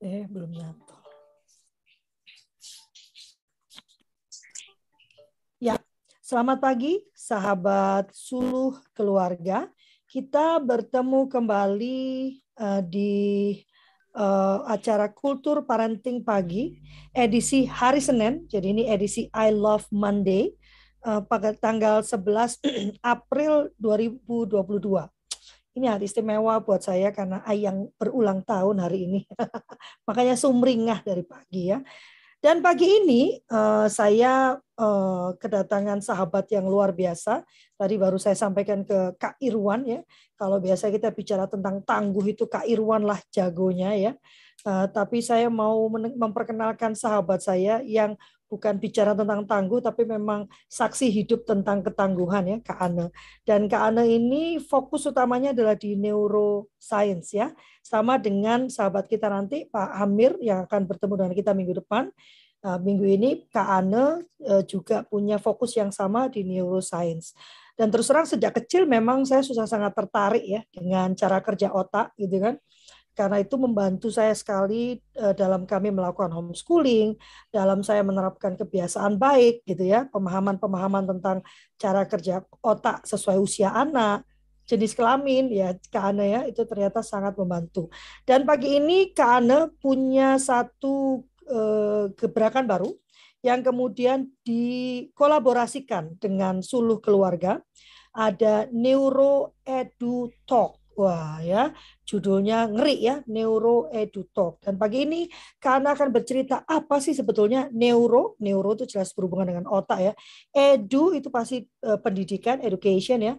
Eh, belum nyatu. Ya, selamat pagi sahabat suluh keluarga. Kita bertemu kembali uh, di uh, acara Kultur Parenting Pagi edisi hari Senin. Jadi ini edisi I Love Monday uh, pada tanggal 11 April 2022 ini hari istimewa buat saya karena Ayang berulang tahun hari ini. Makanya sumringah dari pagi ya. Dan pagi ini uh, saya uh, kedatangan sahabat yang luar biasa. Tadi baru saya sampaikan ke Kak Irwan ya. Kalau biasa kita bicara tentang tangguh itu Kak Irwan lah jagonya ya. Uh, tapi saya mau memperkenalkan sahabat saya yang bukan bicara tentang tangguh tapi memang saksi hidup tentang ketangguhan ya Kak Ane. Dan Kak Ane ini fokus utamanya adalah di neuroscience ya. Sama dengan sahabat kita nanti Pak Amir yang akan bertemu dengan kita minggu depan. Nah, minggu ini Kak Ane eh, juga punya fokus yang sama di neuroscience. Dan terus terang sejak kecil memang saya susah sangat tertarik ya dengan cara kerja otak gitu kan karena itu membantu saya sekali uh, dalam kami melakukan homeschooling, dalam saya menerapkan kebiasaan baik gitu ya, pemahaman-pemahaman tentang cara kerja otak sesuai usia anak, jenis kelamin ya Kak Ane ya itu ternyata sangat membantu. Dan pagi ini Kak Ane punya satu uh, gebrakan baru yang kemudian dikolaborasikan dengan suluh keluarga. Ada Neuro Edu Talk Wah ya, judulnya ngeri ya, Neuro Edu Talk. Dan pagi ini karena akan bercerita apa sih sebetulnya neuro, neuro itu jelas berhubungan dengan otak ya. Edu itu pasti uh, pendidikan, education ya.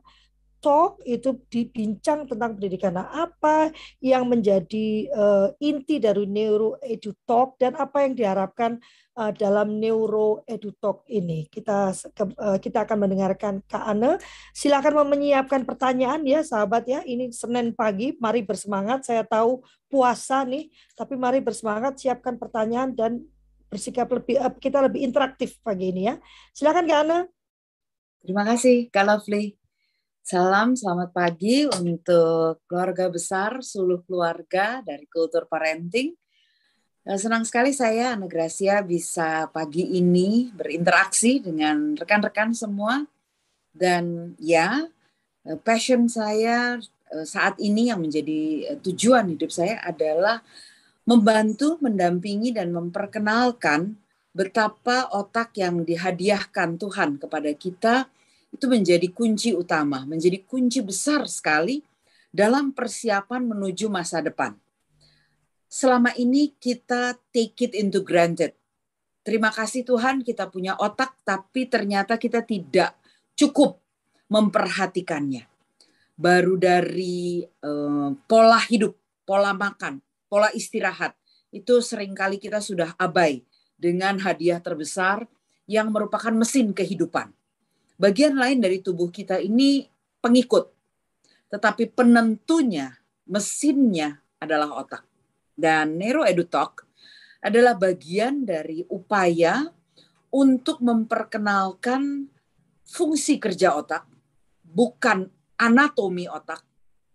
Talk itu dibincang tentang pendidikan. Nah, apa yang menjadi uh, inti dari Neuro Edu Talk dan apa yang diharapkan uh, dalam Neuro Edutalk ini. Kita uh, kita akan mendengarkan Kak Ane. Silakan menyiapkan pertanyaan ya sahabat ya. Ini Senin pagi, mari bersemangat. Saya tahu puasa nih, tapi mari bersemangat siapkan pertanyaan dan bersikap lebih uh, kita lebih interaktif pagi ini ya. Silakan Kak Ane. Terima kasih Kak Lovely. Salam selamat pagi untuk keluarga besar, seluruh keluarga dari Kultur Parenting. Eh, senang sekali saya, Ana Gracia, bisa pagi ini berinteraksi dengan rekan-rekan semua. Dan ya, eh, passion saya eh, saat ini yang menjadi tujuan hidup saya adalah membantu, mendampingi, dan memperkenalkan betapa otak yang dihadiahkan Tuhan kepada kita itu menjadi kunci utama, menjadi kunci besar sekali dalam persiapan menuju masa depan selama ini kita take it into granted. Terima kasih Tuhan kita punya otak, tapi ternyata kita tidak cukup memperhatikannya. Baru dari uh, pola hidup, pola makan, pola istirahat, itu sering kali kita sudah abai dengan hadiah terbesar yang merupakan mesin kehidupan. Bagian lain dari tubuh kita ini pengikut, tetapi penentunya, mesinnya adalah otak dan Nero Edutalk adalah bagian dari upaya untuk memperkenalkan fungsi kerja otak, bukan anatomi otak,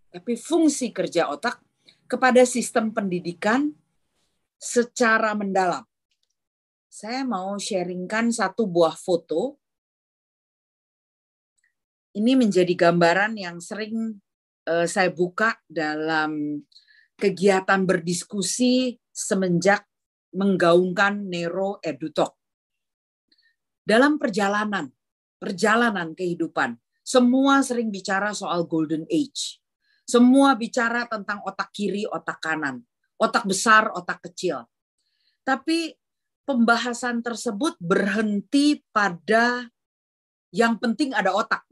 tapi fungsi kerja otak kepada sistem pendidikan secara mendalam. Saya mau sharingkan satu buah foto. Ini menjadi gambaran yang sering uh, saya buka dalam kegiatan berdiskusi semenjak menggaungkan Nero Edutalk. Dalam perjalanan, perjalanan kehidupan, semua sering bicara soal golden age. Semua bicara tentang otak kiri, otak kanan, otak besar, otak kecil. Tapi pembahasan tersebut berhenti pada yang penting ada otak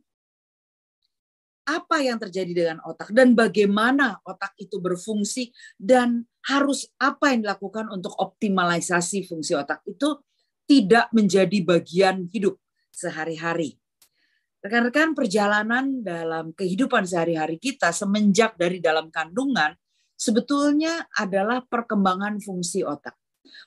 apa yang terjadi dengan otak dan bagaimana otak itu berfungsi dan harus apa yang dilakukan untuk optimalisasi fungsi otak itu tidak menjadi bagian hidup sehari-hari. Rekan-rekan perjalanan dalam kehidupan sehari-hari kita semenjak dari dalam kandungan sebetulnya adalah perkembangan fungsi otak.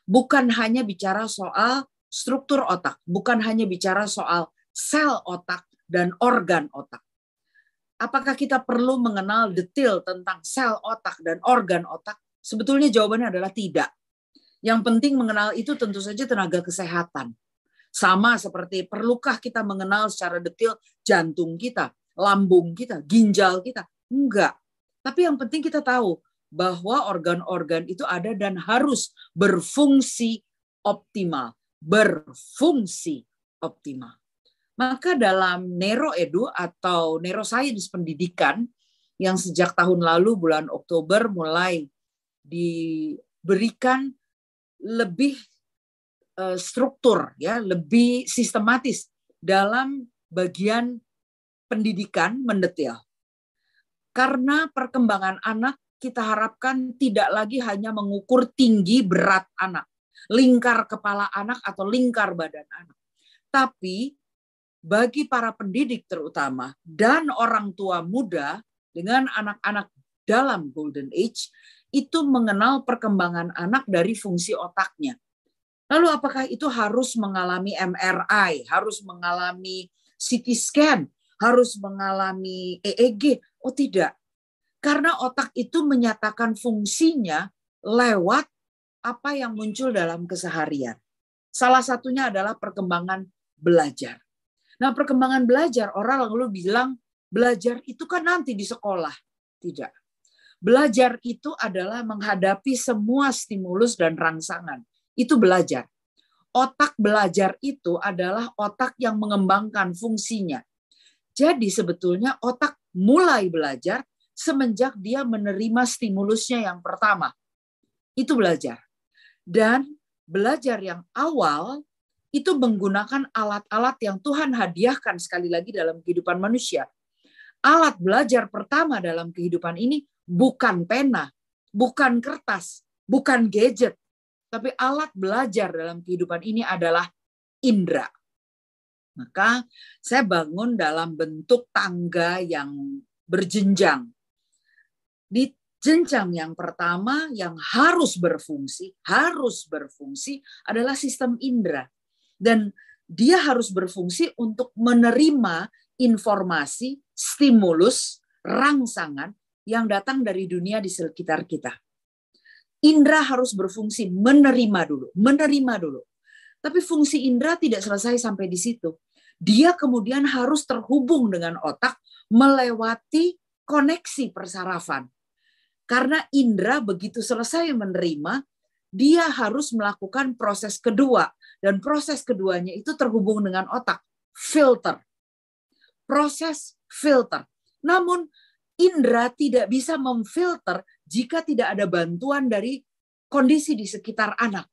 Bukan hanya bicara soal struktur otak, bukan hanya bicara soal sel otak dan organ otak apakah kita perlu mengenal detail tentang sel otak dan organ otak? Sebetulnya jawabannya adalah tidak. Yang penting mengenal itu tentu saja tenaga kesehatan. Sama seperti perlukah kita mengenal secara detail jantung kita, lambung kita, ginjal kita? Enggak. Tapi yang penting kita tahu bahwa organ-organ itu ada dan harus berfungsi optimal, berfungsi optimal. Maka dalam neuroedu atau neuroscience pendidikan yang sejak tahun lalu bulan Oktober mulai diberikan lebih uh, struktur ya, lebih sistematis dalam bagian pendidikan mendetail. Karena perkembangan anak kita harapkan tidak lagi hanya mengukur tinggi berat anak, lingkar kepala anak atau lingkar badan anak. Tapi bagi para pendidik terutama dan orang tua muda dengan anak-anak dalam golden age itu mengenal perkembangan anak dari fungsi otaknya. Lalu apakah itu harus mengalami MRI, harus mengalami CT scan, harus mengalami EEG? Oh tidak. Karena otak itu menyatakan fungsinya lewat apa yang muncul dalam keseharian. Salah satunya adalah perkembangan belajar. Nah, perkembangan belajar orang lalu bilang belajar itu kan nanti di sekolah. Tidak. Belajar itu adalah menghadapi semua stimulus dan rangsangan. Itu belajar. Otak belajar itu adalah otak yang mengembangkan fungsinya. Jadi sebetulnya otak mulai belajar semenjak dia menerima stimulusnya yang pertama. Itu belajar. Dan belajar yang awal itu menggunakan alat-alat yang Tuhan hadiahkan sekali lagi dalam kehidupan manusia. Alat belajar pertama dalam kehidupan ini bukan pena, bukan kertas, bukan gadget, tapi alat belajar dalam kehidupan ini adalah indera. Maka saya bangun dalam bentuk tangga yang berjenjang. Di jenjang yang pertama yang harus berfungsi, harus berfungsi adalah sistem indera dan dia harus berfungsi untuk menerima informasi, stimulus, rangsangan yang datang dari dunia di sekitar kita. Indra harus berfungsi menerima dulu, menerima dulu. Tapi fungsi indra tidak selesai sampai di situ. Dia kemudian harus terhubung dengan otak melewati koneksi persarafan. Karena indra begitu selesai menerima, dia harus melakukan proses kedua dan proses keduanya itu terhubung dengan otak, filter. Proses filter. Namun indera tidak bisa memfilter jika tidak ada bantuan dari kondisi di sekitar anak.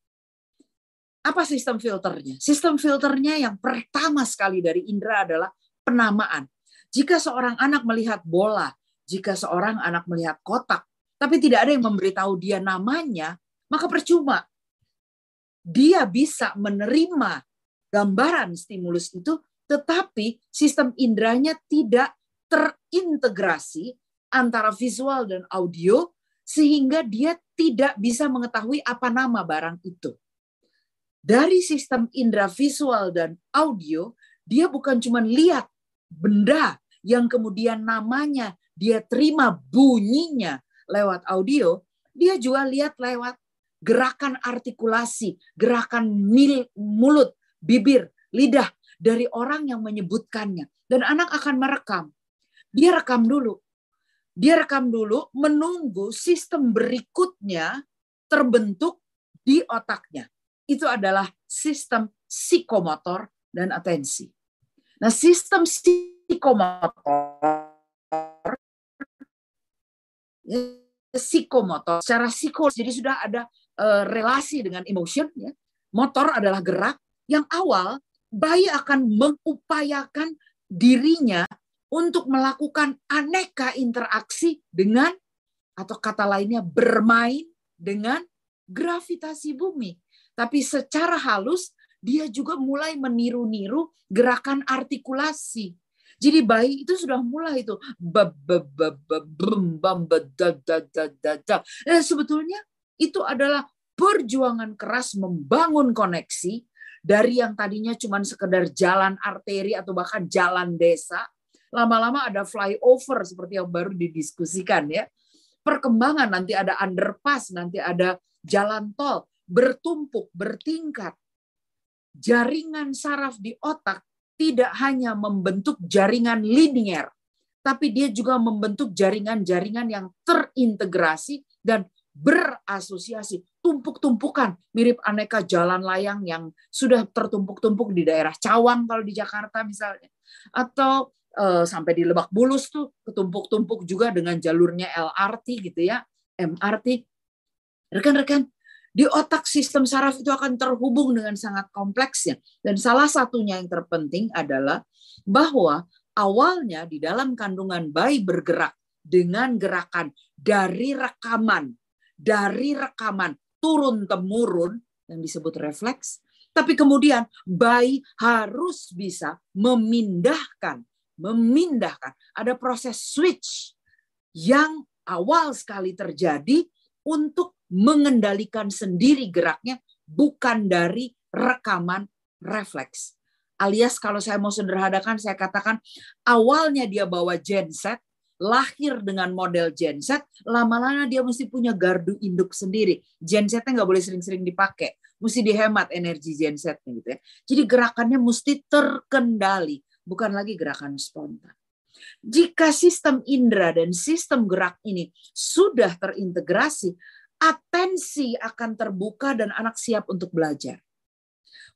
Apa sistem filternya? Sistem filternya yang pertama sekali dari indera adalah penamaan. Jika seorang anak melihat bola, jika seorang anak melihat kotak, tapi tidak ada yang memberitahu dia namanya, maka percuma dia bisa menerima gambaran stimulus itu, tetapi sistem inderanya tidak terintegrasi antara visual dan audio, sehingga dia tidak bisa mengetahui apa nama barang itu. Dari sistem indera visual dan audio, dia bukan cuma lihat benda yang kemudian namanya dia terima bunyinya lewat audio, dia juga lihat lewat gerakan artikulasi, gerakan mil, mulut, bibir, lidah dari orang yang menyebutkannya. Dan anak akan merekam. Dia rekam dulu. Dia rekam dulu menunggu sistem berikutnya terbentuk di otaknya. Itu adalah sistem psikomotor dan atensi. Nah, sistem psikomotor ya, psikomotor secara psikologis jadi sudah ada uh, relasi dengan emotion ya. Motor adalah gerak yang awal bayi akan mengupayakan dirinya untuk melakukan aneka interaksi dengan atau kata lainnya bermain dengan gravitasi bumi. Tapi secara halus dia juga mulai meniru-niru gerakan artikulasi. Jadi bayi itu sudah mulai itu sebetulnya itu adalah perjuangan keras membangun koneksi dari yang tadinya cuma sekedar jalan arteri atau bahkan jalan desa, lama-lama ada flyover seperti yang baru didiskusikan ya. Perkembangan nanti ada underpass, nanti ada jalan tol, bertumpuk, bertingkat. Jaringan saraf di otak tidak hanya membentuk jaringan linier, tapi dia juga membentuk jaringan-jaringan yang terintegrasi dan berasosiasi, tumpuk-tumpukan, mirip aneka jalan layang yang sudah tertumpuk-tumpuk di daerah Cawang kalau di Jakarta misalnya, atau uh, sampai di Lebak Bulus tuh ketumpuk-tumpuk juga dengan jalurnya LRT gitu ya, MRT. Rekan-rekan, di otak sistem saraf itu akan terhubung dengan sangat kompleksnya. Dan salah satunya yang terpenting adalah bahwa awalnya di dalam kandungan bayi bergerak dengan gerakan dari rekaman dari rekaman turun temurun yang disebut refleks, tapi kemudian bayi harus bisa memindahkan, memindahkan. Ada proses switch yang awal sekali terjadi untuk mengendalikan sendiri geraknya bukan dari rekaman refleks. Alias kalau saya mau sederhanakan saya katakan awalnya dia bawa genset lahir dengan model genset, lama-lama dia mesti punya gardu induk sendiri. Gensetnya nggak boleh sering-sering dipakai, mesti dihemat energi gensetnya gitu ya. Jadi gerakannya mesti terkendali, bukan lagi gerakan spontan. Jika sistem indera dan sistem gerak ini sudah terintegrasi, atensi akan terbuka dan anak siap untuk belajar.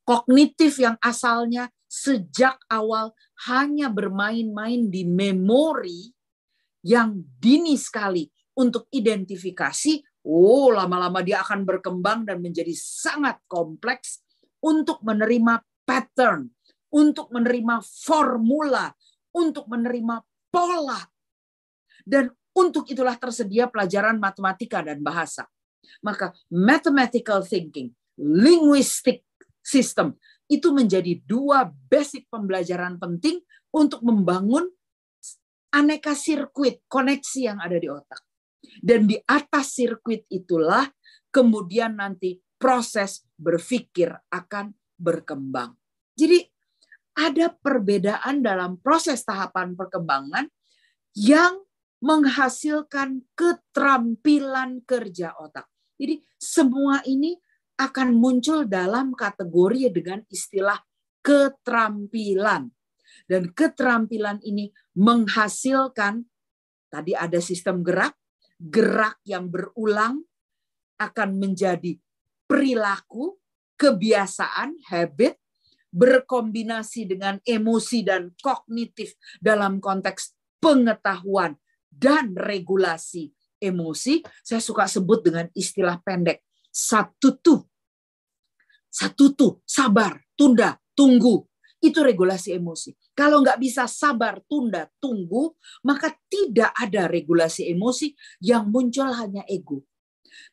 Kognitif yang asalnya sejak awal hanya bermain-main di memori yang dini sekali untuk identifikasi, oh lama-lama dia akan berkembang dan menjadi sangat kompleks untuk menerima pattern, untuk menerima formula, untuk menerima pola. Dan untuk itulah tersedia pelajaran matematika dan bahasa. Maka mathematical thinking, linguistic system, itu menjadi dua basic pembelajaran penting untuk membangun aneka sirkuit koneksi yang ada di otak. Dan di atas sirkuit itulah kemudian nanti proses berpikir akan berkembang. Jadi ada perbedaan dalam proses tahapan perkembangan yang menghasilkan keterampilan kerja otak. Jadi semua ini akan muncul dalam kategori dengan istilah keterampilan. Dan keterampilan ini menghasilkan, tadi ada sistem gerak, gerak yang berulang akan menjadi perilaku, kebiasaan, habit, berkombinasi dengan emosi dan kognitif dalam konteks pengetahuan dan regulasi emosi. Saya suka sebut dengan istilah pendek, satu tuh. Satu tuh, sabar, tunda, tunggu, itu regulasi emosi. Kalau nggak bisa sabar, tunda, tunggu, maka tidak ada regulasi emosi yang muncul hanya ego.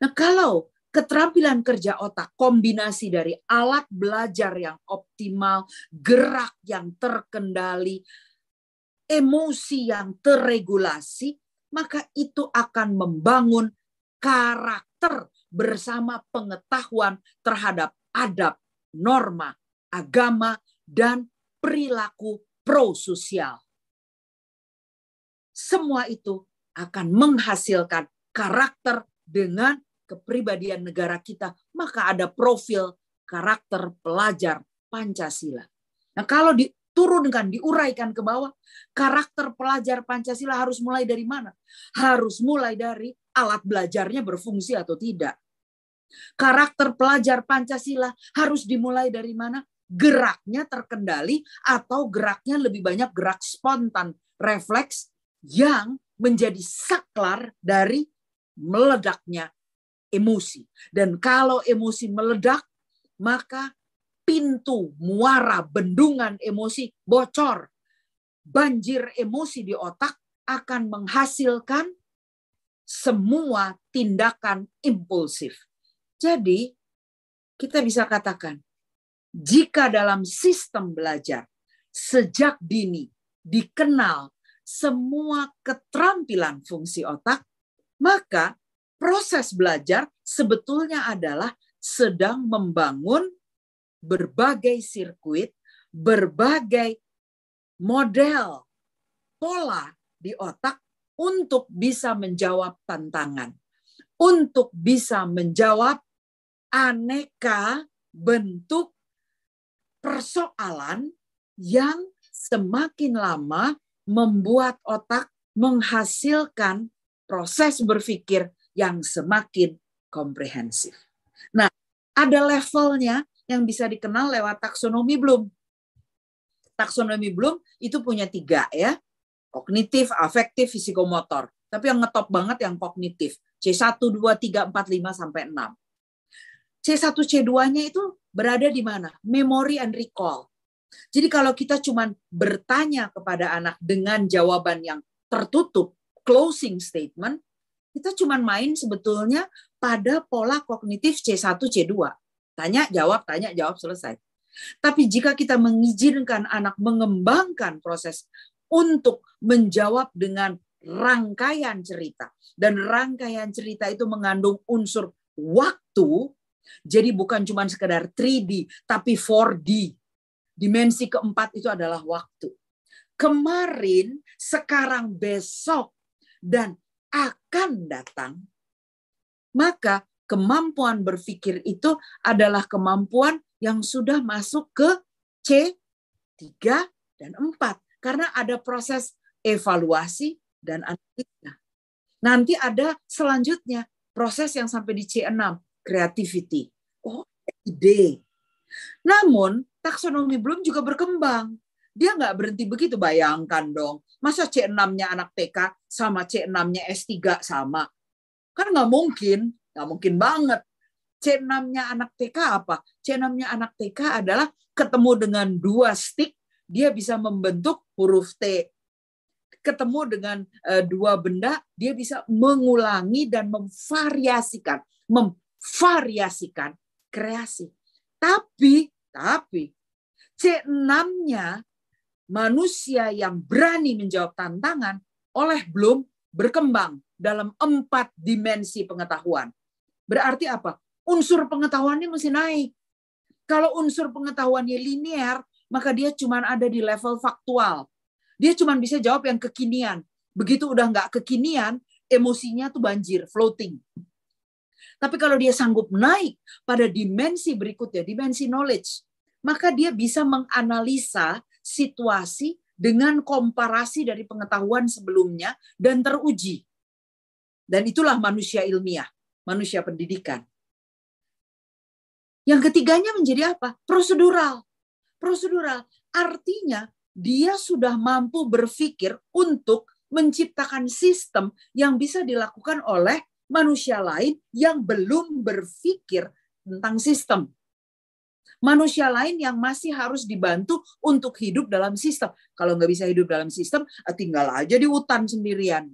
Nah kalau keterampilan kerja otak, kombinasi dari alat belajar yang optimal, gerak yang terkendali, emosi yang terregulasi, maka itu akan membangun karakter bersama pengetahuan terhadap adab, norma, agama, dan perilaku prososial. Semua itu akan menghasilkan karakter dengan kepribadian negara kita, maka ada profil karakter pelajar Pancasila. Nah, kalau diturunkan, diuraikan ke bawah, karakter pelajar Pancasila harus mulai dari mana? Harus mulai dari alat belajarnya berfungsi atau tidak. Karakter pelajar Pancasila harus dimulai dari mana? Geraknya terkendali atau geraknya lebih banyak gerak spontan, refleks yang menjadi saklar dari meledaknya emosi. Dan kalau emosi meledak, maka pintu muara bendungan emosi bocor. Banjir emosi di otak akan menghasilkan semua tindakan impulsif. Jadi, kita bisa katakan jika dalam sistem belajar sejak dini dikenal semua keterampilan fungsi otak, maka proses belajar sebetulnya adalah sedang membangun berbagai sirkuit, berbagai model pola di otak untuk bisa menjawab tantangan, untuk bisa menjawab aneka bentuk persoalan yang semakin lama membuat otak menghasilkan proses berpikir yang semakin komprehensif. Nah, ada levelnya yang bisa dikenal lewat taksonomi Bloom. Taksonomi Bloom itu punya tiga ya, kognitif, afektif, fisikomotor. Tapi yang ngetop banget yang kognitif. C1, 2, 3, 4, 5, sampai 6. C1, C2-nya itu berada di mana? Memory and recall. Jadi kalau kita cuma bertanya kepada anak dengan jawaban yang tertutup, closing statement, kita cuma main sebetulnya pada pola kognitif C1, C2. Tanya, jawab, tanya, jawab, selesai. Tapi jika kita mengizinkan anak mengembangkan proses untuk menjawab dengan rangkaian cerita, dan rangkaian cerita itu mengandung unsur waktu, jadi bukan cuma sekedar 3D, tapi 4D. Dimensi keempat itu adalah waktu. Kemarin, sekarang, besok, dan akan datang, maka kemampuan berpikir itu adalah kemampuan yang sudah masuk ke C3 dan 4. Karena ada proses evaluasi dan analisa. Nanti ada selanjutnya proses yang sampai di C6, creativity. Oh, ide. Namun, taksonomi belum juga berkembang. Dia nggak berhenti begitu, bayangkan dong. Masa C6-nya anak TK sama C6-nya S3 sama? Kan nggak mungkin, nggak mungkin banget. C6-nya anak TK apa? C6-nya anak TK adalah ketemu dengan dua stick, dia bisa membentuk huruf T ketemu dengan uh, dua benda, dia bisa mengulangi dan memvariasikan, memvariasikan kreasi. Tapi, tapi C6-nya manusia yang berani menjawab tantangan oleh belum berkembang dalam empat dimensi pengetahuan. Berarti apa? Unsur pengetahuannya mesti naik. Kalau unsur pengetahuannya linear, maka dia cuma ada di level faktual dia cuma bisa jawab yang kekinian. Begitu udah nggak kekinian, emosinya tuh banjir, floating. Tapi kalau dia sanggup naik pada dimensi berikutnya, dimensi knowledge, maka dia bisa menganalisa situasi dengan komparasi dari pengetahuan sebelumnya dan teruji. Dan itulah manusia ilmiah, manusia pendidikan. Yang ketiganya menjadi apa? Prosedural. Prosedural artinya dia sudah mampu berpikir untuk menciptakan sistem yang bisa dilakukan oleh manusia lain yang belum berpikir tentang sistem. Manusia lain yang masih harus dibantu untuk hidup dalam sistem. Kalau nggak bisa hidup dalam sistem, eh, tinggal aja di hutan sendirian.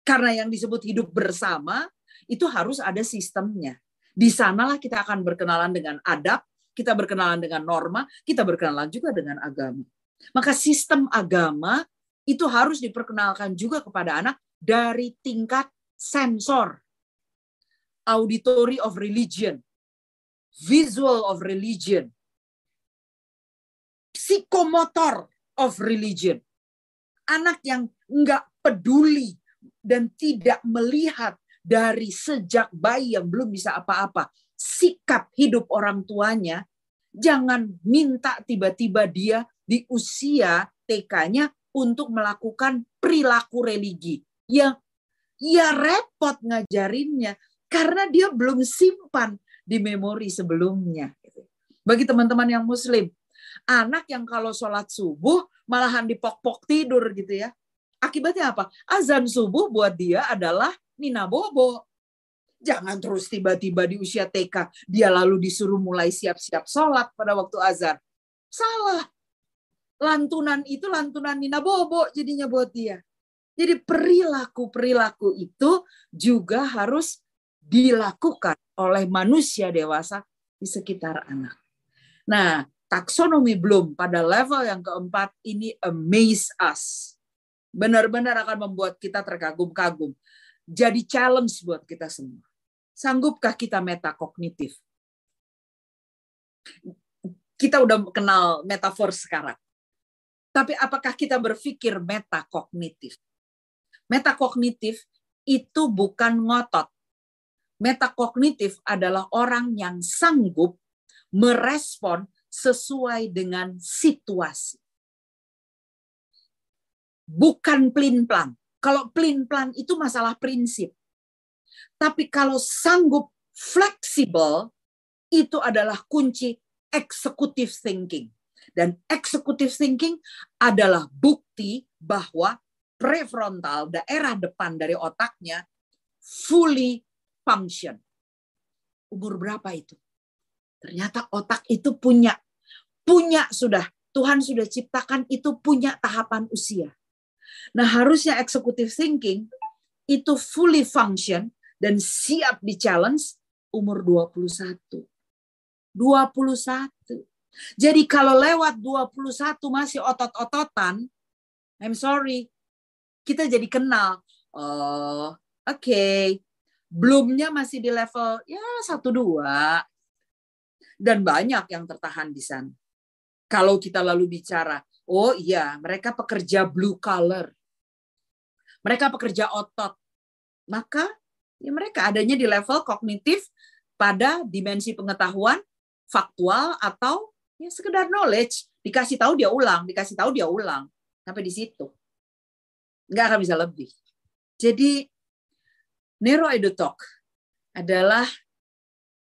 Karena yang disebut hidup bersama, itu harus ada sistemnya. Di sanalah kita akan berkenalan dengan adab, kita berkenalan dengan norma, kita berkenalan juga dengan agama. Maka sistem agama itu harus diperkenalkan juga kepada anak dari tingkat sensor, auditory of religion, visual of religion, psikomotor of religion. Anak yang enggak peduli dan tidak melihat dari sejak bayi yang belum bisa apa-apa, sikap hidup orang tuanya, jangan minta tiba-tiba dia di usia TK-nya untuk melakukan perilaku religi. Yang ya repot ngajarinnya karena dia belum simpan di memori sebelumnya. Bagi teman-teman yang muslim, anak yang kalau sholat subuh malahan dipok-pok tidur gitu ya. Akibatnya apa? Azan subuh buat dia adalah Nina Bobo. Jangan terus tiba-tiba di usia TK dia lalu disuruh mulai siap-siap sholat pada waktu azan. Salah lantunan itu lantunan Nina Bobo jadinya buat dia. Jadi perilaku-perilaku itu juga harus dilakukan oleh manusia dewasa di sekitar anak. Nah, taksonomi belum pada level yang keempat ini amaze us. Benar-benar akan membuat kita terkagum-kagum. Jadi challenge buat kita semua. Sanggupkah kita metakognitif? Kita udah kenal metafor sekarang tapi apakah kita berpikir metakognitif? Metakognitif itu bukan ngotot. Metakognitif adalah orang yang sanggup merespon sesuai dengan situasi. Bukan plin-plan. Kalau plin-plan itu masalah prinsip. Tapi kalau sanggup fleksibel, itu adalah kunci executive thinking. Dan executive thinking adalah bukti bahwa prefrontal, daerah depan dari otaknya, fully function. Umur berapa itu? Ternyata otak itu punya, punya sudah, Tuhan sudah ciptakan itu punya tahapan usia. Nah harusnya executive thinking itu fully function dan siap di challenge umur 21. 21. Jadi kalau lewat 21 masih otot-ototan, I'm sorry, kita jadi kenal. Oh, oke. Okay. Belumnya masih di level ya satu dua. Dan banyak yang tertahan di sana. Kalau kita lalu bicara, oh iya, mereka pekerja blue collar. Mereka pekerja otot. Maka ya mereka adanya di level kognitif pada dimensi pengetahuan faktual atau ya sekedar knowledge dikasih tahu dia ulang dikasih tahu dia ulang sampai di situ nggak akan bisa lebih jadi Talk adalah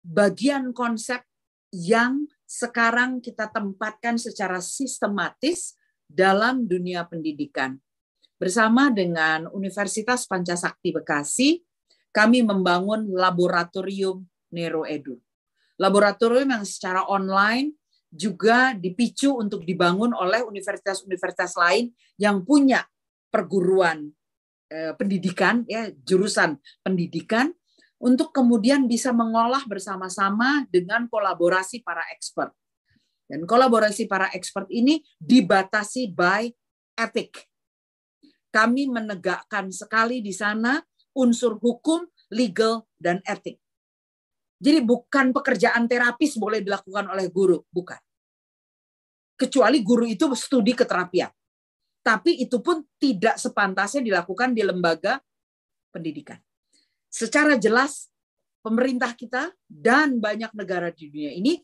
bagian konsep yang sekarang kita tempatkan secara sistematis dalam dunia pendidikan. Bersama dengan Universitas Pancasakti Bekasi, kami membangun laboratorium Nero Edu. Laboratorium yang secara online juga dipicu untuk dibangun oleh universitas-universitas lain yang punya perguruan eh, pendidikan ya jurusan pendidikan untuk kemudian bisa mengolah bersama-sama dengan kolaborasi para expert. Dan kolaborasi para expert ini dibatasi by etik. Kami menegakkan sekali di sana unsur hukum, legal, dan etik. Jadi bukan pekerjaan terapis boleh dilakukan oleh guru, bukan. Kecuali guru itu studi keterapian. Tapi itu pun tidak sepantasnya dilakukan di lembaga pendidikan. Secara jelas pemerintah kita dan banyak negara di dunia ini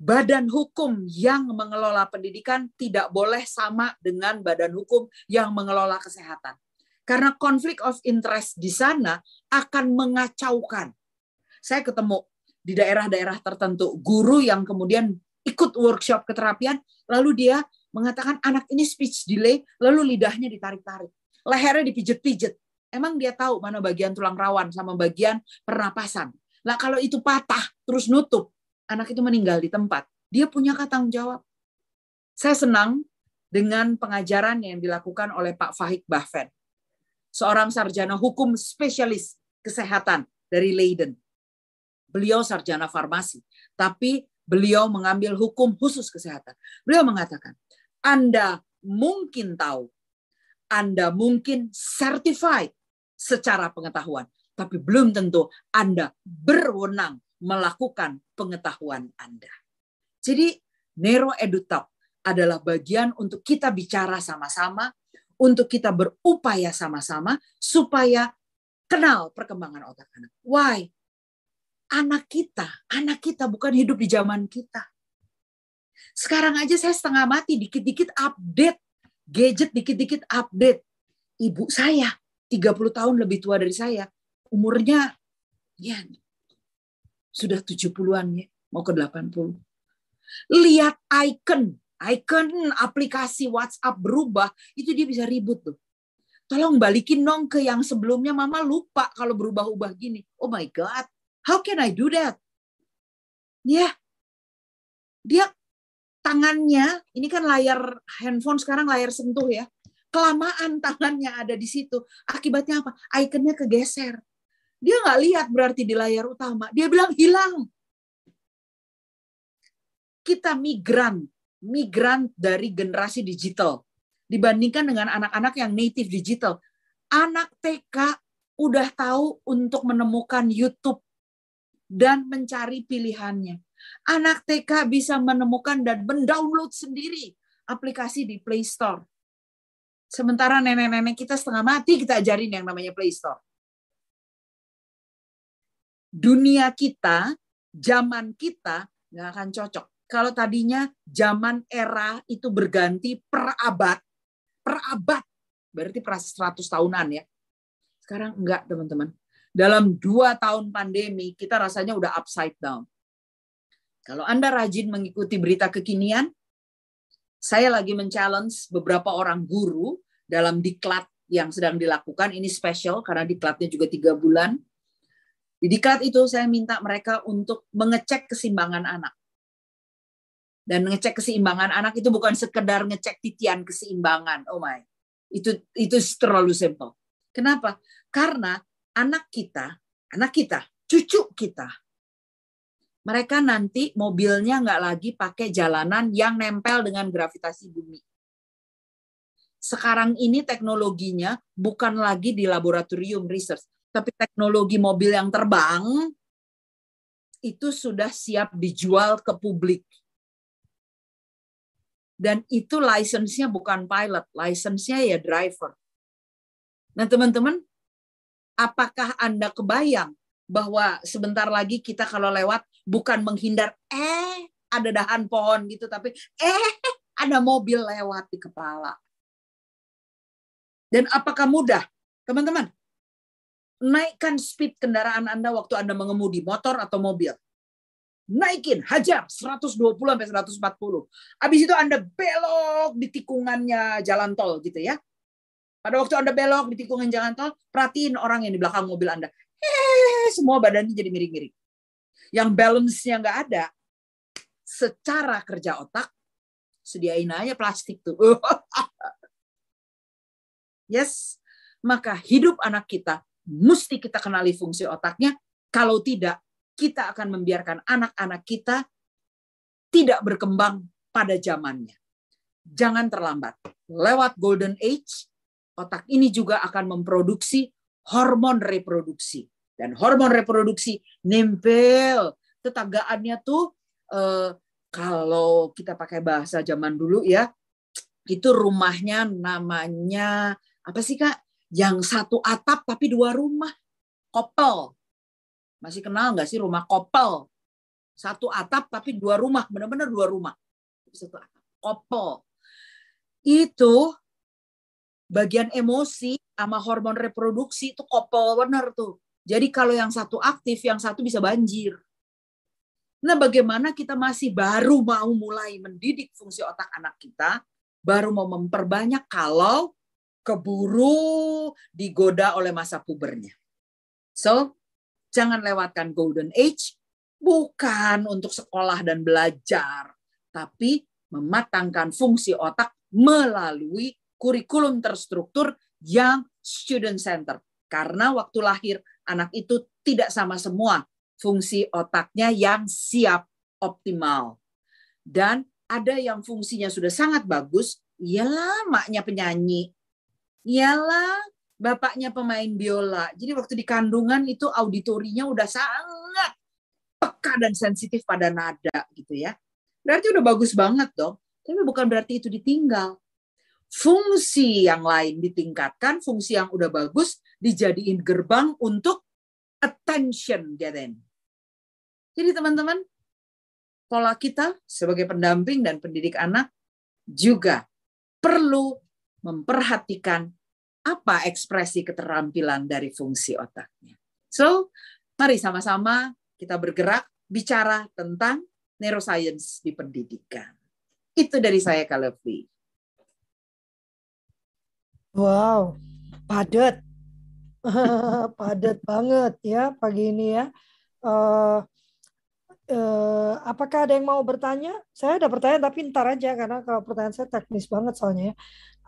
badan hukum yang mengelola pendidikan tidak boleh sama dengan badan hukum yang mengelola kesehatan. Karena konflik of interest di sana akan mengacaukan saya ketemu di daerah-daerah tertentu guru yang kemudian ikut workshop keterapian, lalu dia mengatakan anak ini speech delay, lalu lidahnya ditarik-tarik, lehernya dipijet-pijet. Emang dia tahu mana bagian tulang rawan sama bagian pernapasan. Nah kalau itu patah terus nutup, anak itu meninggal di tempat. Dia punya tanggung jawab. Saya senang dengan pengajaran yang dilakukan oleh Pak Fahik Bahven, seorang sarjana hukum spesialis kesehatan dari Leiden. Beliau sarjana farmasi, tapi beliau mengambil hukum khusus kesehatan. Beliau mengatakan, Anda mungkin tahu, Anda mungkin certified secara pengetahuan, tapi belum tentu Anda berwenang melakukan pengetahuan Anda. Jadi Nero EduTalk adalah bagian untuk kita bicara sama-sama, untuk kita berupaya sama-sama supaya kenal perkembangan otak anak. Why? anak kita, anak kita bukan hidup di zaman kita. Sekarang aja saya setengah mati, dikit-dikit update. Gadget dikit-dikit update. Ibu saya, 30 tahun lebih tua dari saya. Umurnya ya sudah 70-an ya, mau ke 80. Lihat icon, icon aplikasi WhatsApp berubah, itu dia bisa ribut tuh. Tolong balikin dong ke yang sebelumnya, Mama lupa kalau berubah-ubah gini. Oh my God, How can I do that? Ya, dia tangannya, ini kan layar handphone sekarang layar sentuh ya. Kelamaan tangannya ada di situ. Akibatnya apa? Ikonnya kegeser. Dia nggak lihat berarti di layar utama. Dia bilang hilang. Kita migran, migran dari generasi digital dibandingkan dengan anak-anak yang native digital. Anak TK udah tahu untuk menemukan YouTube dan mencari pilihannya. Anak TK bisa menemukan dan mendownload sendiri aplikasi di Play Store. Sementara nenek-nenek kita setengah mati kita ajarin yang namanya Play Store. dunia kita, zaman kita nggak akan cocok. Kalau tadinya zaman era itu berganti per abad, per abad, berarti per 100 tahunan ya. Sekarang enggak teman-teman. Dalam dua tahun pandemi, kita rasanya udah upside down. Kalau Anda rajin mengikuti berita kekinian, saya lagi men-challenge beberapa orang guru dalam diklat yang sedang dilakukan. Ini special karena diklatnya juga tiga bulan. Di diklat itu saya minta mereka untuk mengecek keseimbangan anak. Dan ngecek keseimbangan anak itu bukan sekedar ngecek titian keseimbangan. Oh my. Itu itu terlalu simple. Kenapa? Karena anak kita, anak kita, cucu kita mereka nanti mobilnya nggak lagi pakai jalanan yang nempel dengan gravitasi bumi. Sekarang ini teknologinya bukan lagi di laboratorium research, tapi teknologi mobil yang terbang itu sudah siap dijual ke publik. Dan itu license-nya bukan pilot, license-nya ya driver. Nah teman-teman, apakah Anda kebayang bahwa sebentar lagi kita kalau lewat bukan menghindar eh ada dahan pohon gitu tapi eh ada mobil lewat di kepala. Dan apakah mudah? Teman-teman, naikkan speed kendaraan Anda waktu Anda mengemudi motor atau mobil. Naikin, hajar 120 sampai 140. Habis itu Anda belok di tikungannya jalan tol gitu ya. Pada waktu Anda belok di tikungan jalan tol, perhatiin orang yang di belakang mobil Anda eh semua badannya jadi miring-miring. Yang balance-nya nggak ada, secara kerja otak, sediain aja plastik tuh. yes, maka hidup anak kita mesti kita kenali fungsi otaknya. Kalau tidak, kita akan membiarkan anak-anak kita tidak berkembang pada zamannya. Jangan terlambat. Lewat golden age, otak ini juga akan memproduksi hormon reproduksi. Dan hormon reproduksi nempel. Tetanggaannya tuh eh, kalau kita pakai bahasa zaman dulu ya, itu rumahnya namanya apa sih kak? Yang satu atap tapi dua rumah. Kopel. Masih kenal nggak sih rumah kopel? Satu atap tapi dua rumah, benar-benar dua rumah. Satu atap. Kopel. Itu bagian emosi sama hormon reproduksi itu couple benar tuh. Jadi kalau yang satu aktif, yang satu bisa banjir. Nah, bagaimana kita masih baru mau mulai mendidik fungsi otak anak kita, baru mau memperbanyak kalau keburu digoda oleh masa pubernya. So, jangan lewatkan golden age, bukan untuk sekolah dan belajar, tapi mematangkan fungsi otak melalui kurikulum terstruktur yang student center. Karena waktu lahir anak itu tidak sama semua fungsi otaknya yang siap optimal. Dan ada yang fungsinya sudah sangat bagus, ialah maknya penyanyi. Ialah bapaknya pemain biola. Jadi waktu di kandungan itu auditorinya udah sangat peka dan sensitif pada nada gitu ya. Berarti udah bagus banget dong. Tapi bukan berarti itu ditinggal fungsi yang lain ditingkatkan, fungsi yang udah bagus dijadiin gerbang untuk attention getting. Jadi teman-teman, pola kita sebagai pendamping dan pendidik anak juga perlu memperhatikan apa ekspresi keterampilan dari fungsi otaknya. So, mari sama-sama kita bergerak bicara tentang neuroscience di pendidikan. Itu dari saya, Kalevi. Wow, padat. padat banget ya pagi ini ya. Uh, uh, apakah ada yang mau bertanya? Saya ada pertanyaan tapi ntar aja karena kalau pertanyaan saya teknis banget soalnya ya.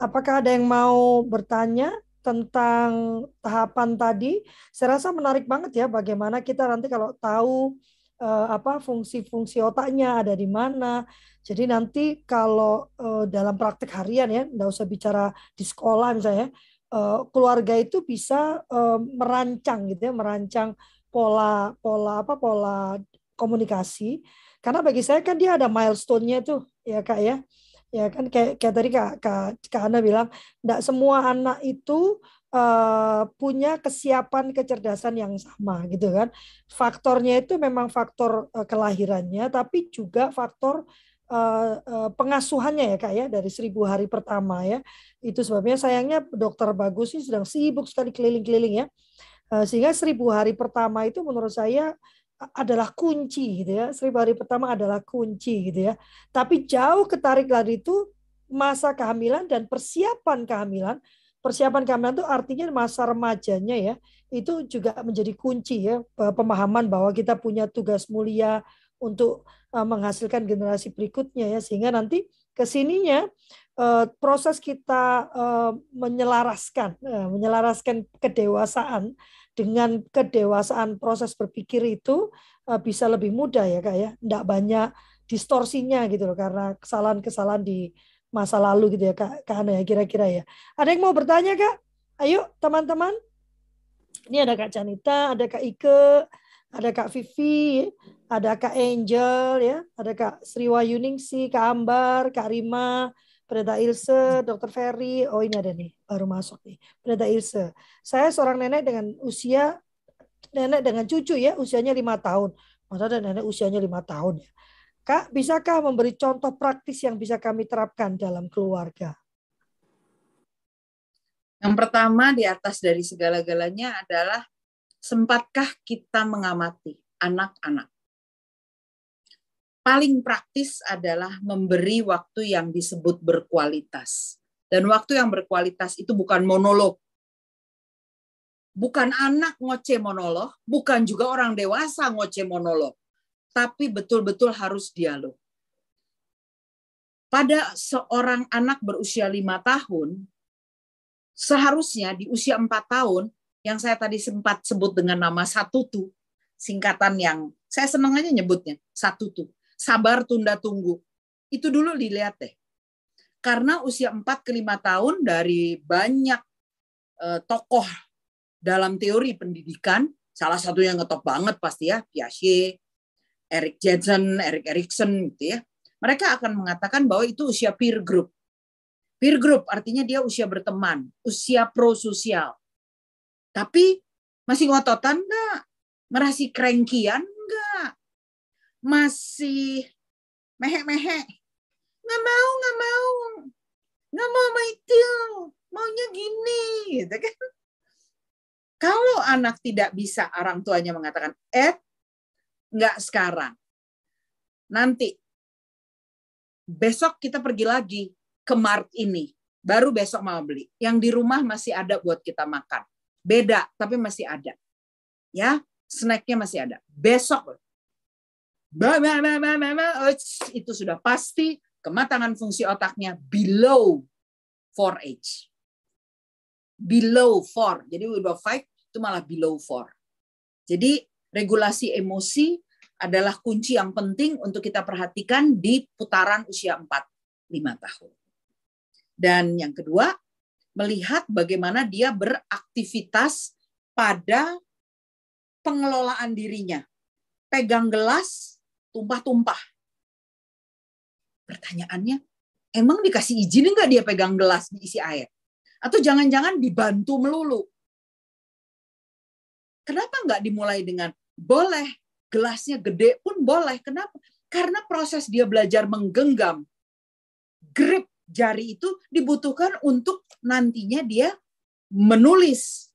Apakah ada yang mau bertanya tentang tahapan tadi? Saya rasa menarik banget ya bagaimana kita nanti kalau tahu uh, apa fungsi-fungsi otaknya ada di mana. Jadi nanti kalau uh, dalam praktek harian ya, nggak usah bicara di sekolah misalnya, uh, keluarga itu bisa uh, merancang gitu ya, merancang pola pola apa pola komunikasi. Karena bagi saya kan dia ada milestone-nya tuh ya kak ya, ya kan kayak kayak tadi kak kak, kak Ana bilang, nggak semua anak itu uh, punya kesiapan kecerdasan yang sama gitu kan. Faktornya itu memang faktor uh, kelahirannya, tapi juga faktor uh, uh, pengasuhannya ya kak ya dari seribu hari pertama ya. Itu sebabnya sayangnya dokter bagus ini sedang sibuk sekali keliling-keliling ya. Uh, sehingga seribu hari pertama itu menurut saya adalah kunci gitu ya. Seribu hari pertama adalah kunci gitu ya. Tapi jauh ketarik lagi itu masa kehamilan dan persiapan kehamilan persiapan kehamilan itu artinya masa remajanya ya itu juga menjadi kunci ya pemahaman bahwa kita punya tugas mulia untuk uh, menghasilkan generasi berikutnya ya sehingga nanti ke sininya uh, proses kita uh, menyelaraskan menyelaraskan kedewasaan dengan kedewasaan proses berpikir itu bisa lebih mudah ya kak ya tidak banyak distorsinya gitu loh karena kesalahan-kesalahan di masa lalu gitu ya Kak, Kak ya kira-kira ya. Ada yang mau bertanya Kak? Ayo teman-teman. Ini ada Kak Canita, ada Kak Ike, ada Kak Vivi, ada Kak Angel ya, ada Kak Sriwayuningsi, Kak Ambar, Kak Rima, Pendeta Ilse, Dokter Ferry. Oh ini ada nih, baru masuk nih. Pendeta Ilse. Saya seorang nenek dengan usia nenek dengan cucu ya, usianya lima tahun. Masa ada nenek usianya lima tahun ya. Kak, bisakah memberi contoh praktis yang bisa kami terapkan dalam keluarga? Yang pertama di atas dari segala-galanya adalah sempatkah kita mengamati anak-anak? Paling praktis adalah memberi waktu yang disebut berkualitas. Dan waktu yang berkualitas itu bukan monolog. Bukan anak ngoceh monolog, bukan juga orang dewasa ngoceh monolog tapi betul-betul harus dialog. Pada seorang anak berusia lima tahun, seharusnya di usia empat tahun, yang saya tadi sempat sebut dengan nama satu tuh, singkatan yang saya senang aja nyebutnya, satu tuh, sabar tunda tunggu. Itu dulu dilihat deh. Karena usia empat ke lima tahun dari banyak eh, tokoh dalam teori pendidikan, salah satu yang ngetop banget pasti ya, Piaget, Eric Jensen, Eric Erikson gitu ya. Mereka akan mengatakan bahwa itu usia peer group. Peer group artinya dia usia berteman, usia prososial. Tapi masih ngototan enggak? Merasi kerengkian enggak? Masih mehe-mehe? Nggak mau, nggak mau. Nggak mau sama itu. Maunya gini. Gitu kan. Kalau anak tidak bisa orang tuanya mengatakan, eh Enggak sekarang. Nanti. Besok kita pergi lagi ke Mart ini. Baru besok mau beli. Yang di rumah masih ada buat kita makan. Beda, tapi masih ada. Ya, snacknya masih ada. Besok. Itu sudah pasti kematangan fungsi otaknya below 4 age. Below 4. Jadi udah 5 itu malah below 4. Jadi regulasi emosi adalah kunci yang penting untuk kita perhatikan di putaran usia 4-5 tahun. Dan yang kedua, melihat bagaimana dia beraktivitas pada pengelolaan dirinya. Pegang gelas, tumpah-tumpah. Pertanyaannya, emang dikasih izin nggak dia pegang gelas diisi air? Atau jangan-jangan dibantu melulu? Kenapa nggak dimulai dengan boleh gelasnya gede pun boleh. Kenapa? Karena proses dia belajar menggenggam grip jari itu dibutuhkan untuk nantinya dia menulis.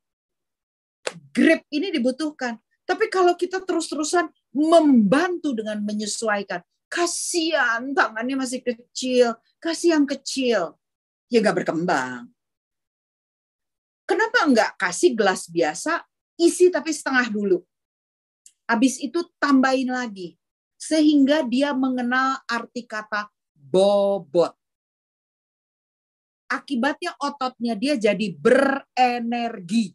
Grip ini dibutuhkan. Tapi kalau kita terus-terusan membantu dengan menyesuaikan, kasihan tangannya masih kecil, kasih yang kecil, ya nggak berkembang. Kenapa nggak kasih gelas biasa, isi tapi setengah dulu? Habis itu tambahin lagi. Sehingga dia mengenal arti kata bobot. Akibatnya ototnya dia jadi berenergi.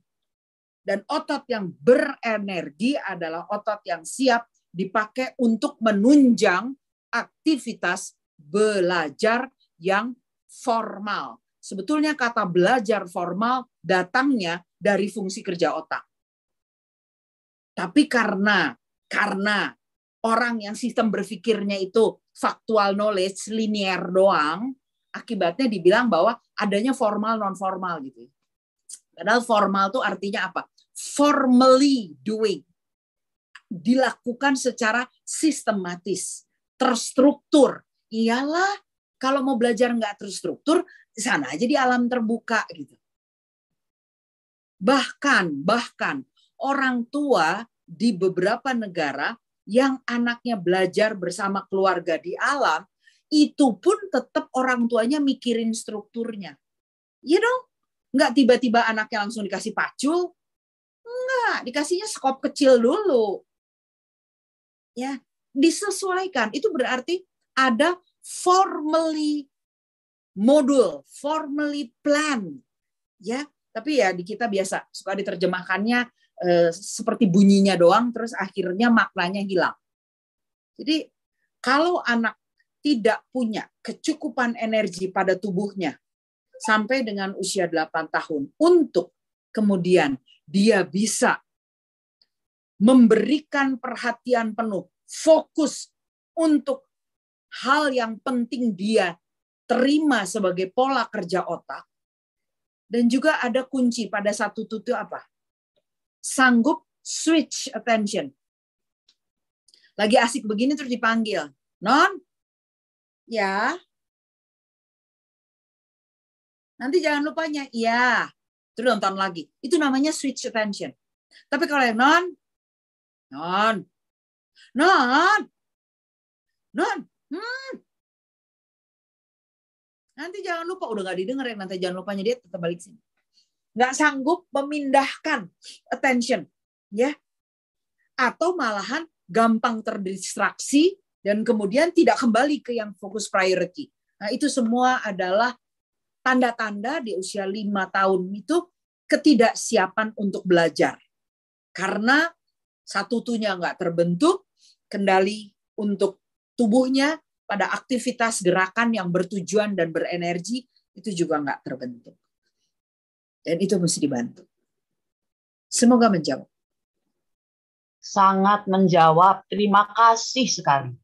Dan otot yang berenergi adalah otot yang siap dipakai untuk menunjang aktivitas belajar yang formal. Sebetulnya kata belajar formal datangnya dari fungsi kerja otak. Tapi karena karena orang yang sistem berpikirnya itu faktual knowledge linear doang, akibatnya dibilang bahwa adanya formal non formal gitu. Padahal formal itu artinya apa? Formally doing. Dilakukan secara sistematis, terstruktur. Iyalah, kalau mau belajar nggak terstruktur, sana aja di alam terbuka gitu. Bahkan, bahkan orang tua di beberapa negara yang anaknya belajar bersama keluarga di alam, itu pun tetap orang tuanya mikirin strukturnya. Iya dong, nggak tiba-tiba anaknya langsung dikasih pacul, enggak, dikasihnya skop kecil dulu. Ya, disesuaikan. Itu berarti ada formally modul, formally plan. Ya, tapi ya di kita biasa suka diterjemahkannya eh, seperti bunyinya doang, terus akhirnya maknanya hilang. Jadi kalau anak tidak punya kecukupan energi pada tubuhnya sampai dengan usia 8 tahun untuk kemudian dia bisa memberikan perhatian penuh, fokus untuk hal yang penting dia terima sebagai pola kerja otak. Dan juga ada kunci pada satu tutur apa? Sanggup switch attention. Lagi asik begini terus dipanggil. Non, ya. Nanti jangan lupanya, ya. Terus nonton lagi. Itu namanya switch attention. Tapi kalau yang non, non, non, non, hmm, Nanti jangan lupa, udah gak didengar ya, nanti jangan lupanya dia tetap balik sini. Nggak sanggup memindahkan attention. ya Atau malahan gampang terdistraksi dan kemudian tidak kembali ke yang fokus priority. Nah itu semua adalah tanda-tanda di usia lima tahun itu ketidaksiapan untuk belajar. Karena satu tunya nggak terbentuk, kendali untuk tubuhnya pada aktivitas gerakan yang bertujuan dan berenergi itu juga nggak terbentuk. Dan itu mesti dibantu. Semoga menjawab. Sangat menjawab. Terima kasih sekali.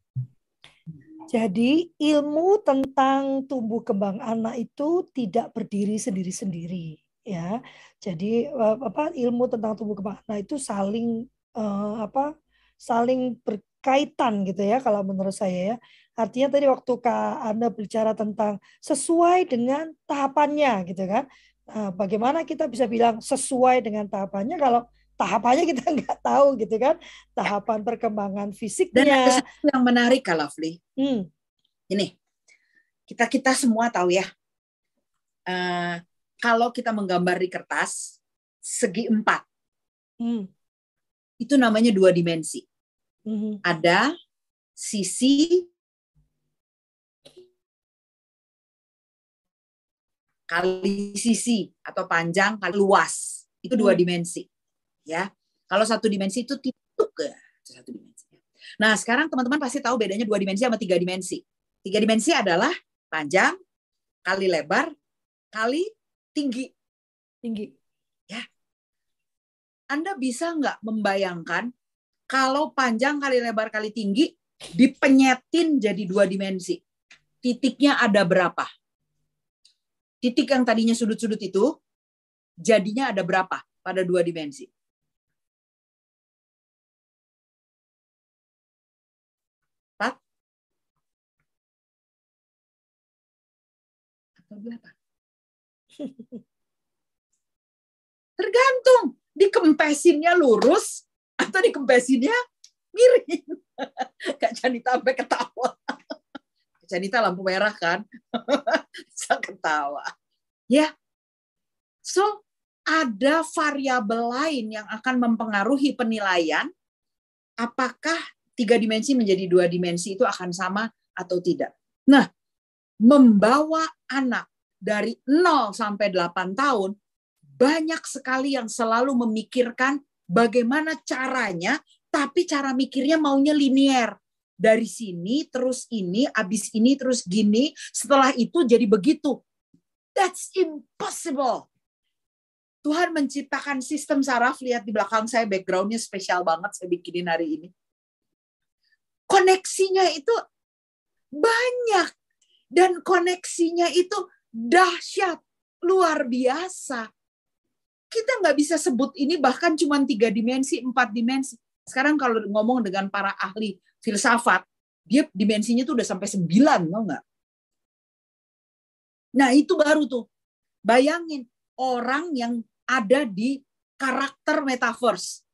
Jadi ilmu tentang tumbuh kembang anak itu tidak berdiri sendiri-sendiri ya. Jadi eh, apa ilmu tentang tumbuh kembang anak itu saling uh, apa saling berkaitan gitu ya kalau menurut saya ya. Artinya tadi waktu Kak Anda bicara tentang sesuai dengan tahapannya gitu kan. Nah, bagaimana kita bisa bilang sesuai dengan tahapannya kalau tahapannya kita nggak tahu gitu kan. Tahapan perkembangan fisiknya. Dan ada yang menarik Kak Lovely. Hmm. Ini, kita kita semua tahu ya. Uh, kalau kita menggambar di kertas segi empat, hmm. itu namanya dua dimensi. Hmm. Ada sisi kali sisi atau panjang kali luas itu dua hmm. dimensi ya. Kalau satu dimensi itu titik ke satu dimensi. Nah sekarang teman-teman pasti tahu bedanya dua dimensi sama tiga dimensi. Tiga dimensi adalah panjang kali lebar kali tinggi. Tinggi. Ya. Anda bisa nggak membayangkan kalau panjang kali lebar kali tinggi dipenyetin jadi dua dimensi? Titiknya ada berapa? Titik yang tadinya sudut-sudut itu jadinya ada berapa pada dua dimensi? Empat? Delapan? Tergantung. Dikempesinnya lurus atau dikempesinnya miring. Kak Janita sampai ketawa. Janita lampu merah kan, bisa ketawa. Ya, so ada variabel lain yang akan mempengaruhi penilaian apakah tiga dimensi menjadi dua dimensi itu akan sama atau tidak. Nah, membawa anak dari 0 sampai 8 tahun banyak sekali yang selalu memikirkan bagaimana caranya tapi cara mikirnya maunya linier dari sini terus ini, abis ini terus gini, setelah itu jadi begitu. That's impossible. Tuhan menciptakan sistem saraf, lihat di belakang saya backgroundnya spesial banget saya bikinin hari ini. Koneksinya itu banyak. Dan koneksinya itu dahsyat, luar biasa. kita nggak bisa sebut ini bahkan cuma tiga dimensi, empat dimensi. Sekarang kalau ngomong dengan para ahli filsafat, dia dimensinya tuh udah sampai sembilan, mau nggak? Nah itu baru tuh. Bayangin orang yang ada di karakter metaverse.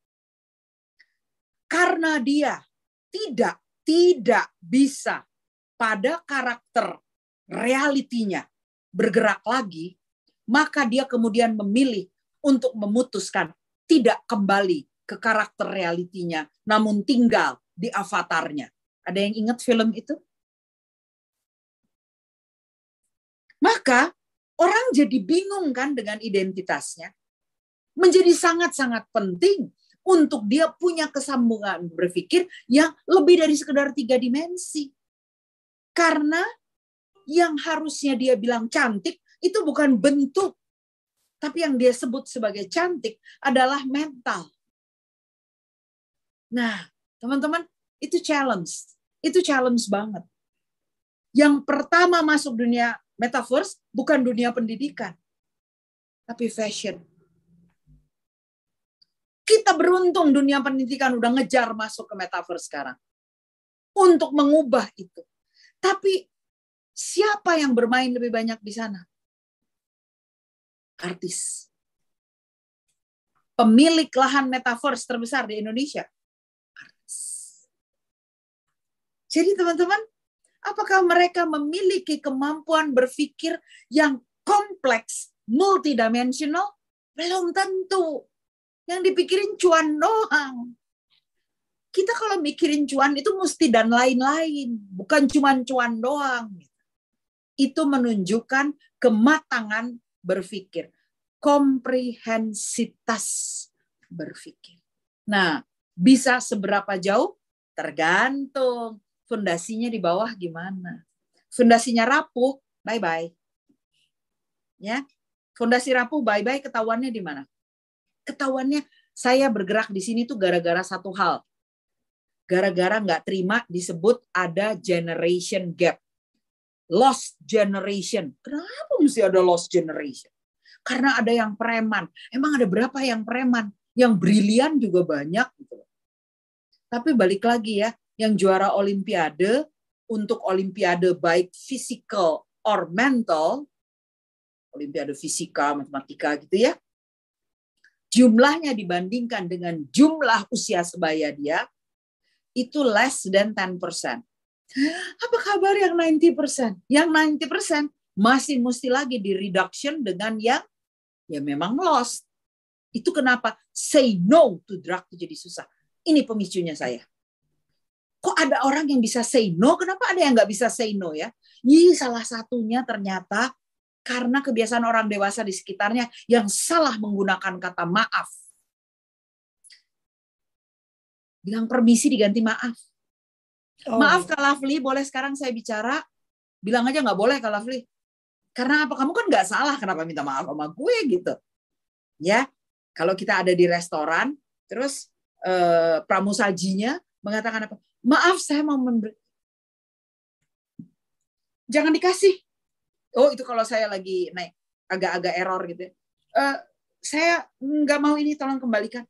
Karena dia tidak tidak bisa pada karakter realitinya bergerak lagi, maka dia kemudian memilih untuk memutuskan tidak kembali ke karakter realitinya, namun tinggal di avatarnya. Ada yang ingat film itu? Maka orang jadi bingung kan dengan identitasnya. Menjadi sangat-sangat penting untuk dia punya kesambungan berpikir yang lebih dari sekedar tiga dimensi. Karena yang harusnya dia bilang cantik itu bukan bentuk tapi yang dia sebut sebagai cantik adalah mental. Nah, teman-teman, itu challenge. Itu challenge banget. Yang pertama masuk dunia metaverse bukan dunia pendidikan, tapi fashion. Kita beruntung dunia pendidikan udah ngejar masuk ke metaverse sekarang. Untuk mengubah itu. Tapi siapa yang bermain lebih banyak di sana? artis. Pemilik lahan metaverse terbesar di Indonesia, artis. Jadi teman-teman, apakah mereka memiliki kemampuan berpikir yang kompleks, multidimensional? Belum tentu. Yang dipikirin cuan doang. Kita kalau mikirin cuan itu mesti dan lain-lain, bukan cuma cuan doang. Itu menunjukkan kematangan berpikir, komprehensitas berpikir. Nah, bisa seberapa jauh? Tergantung fondasinya di bawah gimana. Fondasinya rapuh, bye-bye. Ya. Fondasi rapuh bye-bye ketahuannya di mana? Ketahuannya saya bergerak di sini tuh gara-gara satu hal. Gara-gara nggak terima disebut ada generation gap lost generation. Kenapa mesti ada lost generation? Karena ada yang preman. Emang ada berapa yang preman? Yang brilian juga banyak gitu Tapi balik lagi ya, yang juara olimpiade untuk olimpiade baik physical or mental, olimpiade fisika, matematika gitu ya. Jumlahnya dibandingkan dengan jumlah usia sebaya dia itu less than 10%. Apa kabar yang 90%? Yang 90% masih mesti lagi di reduction dengan yang ya memang lost. Itu kenapa say no to drug itu jadi susah. Ini pemicunya saya. Kok ada orang yang bisa say no? Kenapa ada yang nggak bisa say no ya? Ini salah satunya ternyata karena kebiasaan orang dewasa di sekitarnya yang salah menggunakan kata maaf. Bilang permisi diganti maaf Oh. Maaf Kak Lovely, boleh sekarang saya bicara? Bilang aja nggak boleh Kak Lovely. Karena apa? Kamu kan nggak salah, kenapa minta maaf sama gue gitu? Ya, kalau kita ada di restoran, terus eh, pramusajinya mengatakan apa? Maaf, saya mau memberi. Jangan dikasih. Oh, itu kalau saya lagi naik agak-agak error gitu. Uh, saya nggak mau ini, tolong kembalikan.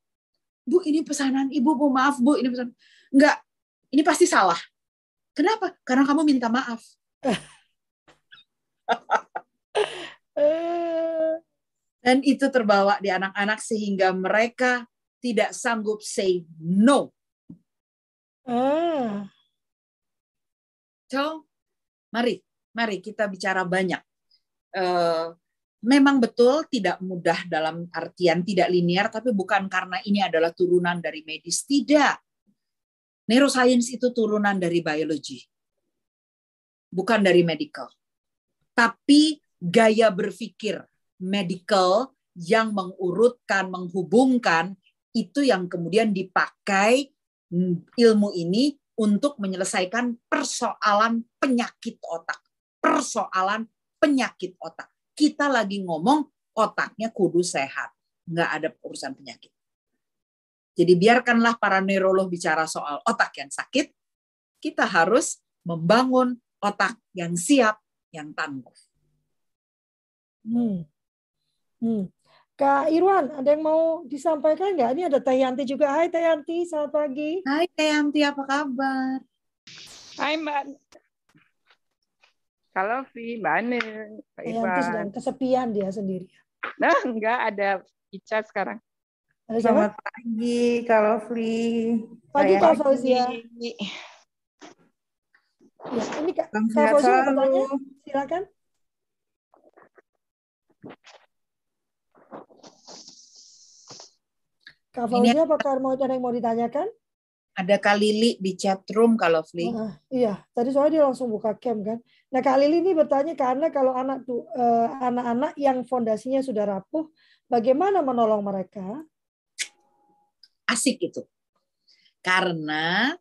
Bu, ini pesanan ibu, bu maaf bu, ini pesanan. Nggak, ini pasti salah. Kenapa? Karena kamu minta maaf. Dan itu terbawa di anak-anak sehingga mereka tidak sanggup say no. Ah. So, mari, mari kita bicara banyak. Uh, memang betul tidak mudah dalam artian tidak linear, tapi bukan karena ini adalah turunan dari medis. Tidak. Neuroscience itu turunan dari biologi, bukan dari medical. Tapi gaya berpikir medical yang mengurutkan, menghubungkan, itu yang kemudian dipakai ilmu ini untuk menyelesaikan persoalan penyakit otak. Persoalan penyakit otak. Kita lagi ngomong otaknya kudu sehat. Nggak ada urusan penyakit. Jadi biarkanlah para neurolog bicara soal otak yang sakit, kita harus membangun otak yang siap, yang tangguh. Hmm. Hmm. Kak Irwan, ada yang mau disampaikan nggak? Ini ada Teh Yanti juga. Hai Teh Yanti, selamat pagi. Hai Teh Yanti, apa kabar? Hai Mbak. Kalau Vi, Mbak Ane, Pak Teh Yanti sedang kesepian dia sendiri. Nah, enggak ada Ica sekarang. Siapa? Selamat pagi, kalau Fli. Pagi Kak Fauzia. Ya, ini Kak, Kak Fauzia bertanya? Silakan. Kak Fauzia, apakah mau ada yang mau ditanyakan? Ada Kak Lili di chat room kalau Fli. Ah, iya, tadi soalnya dia langsung buka cam kan. Nah, Kak Lili ini bertanya karena kalau anak tuh eh, anak-anak yang fondasinya sudah rapuh, bagaimana menolong mereka? Asik itu. Karena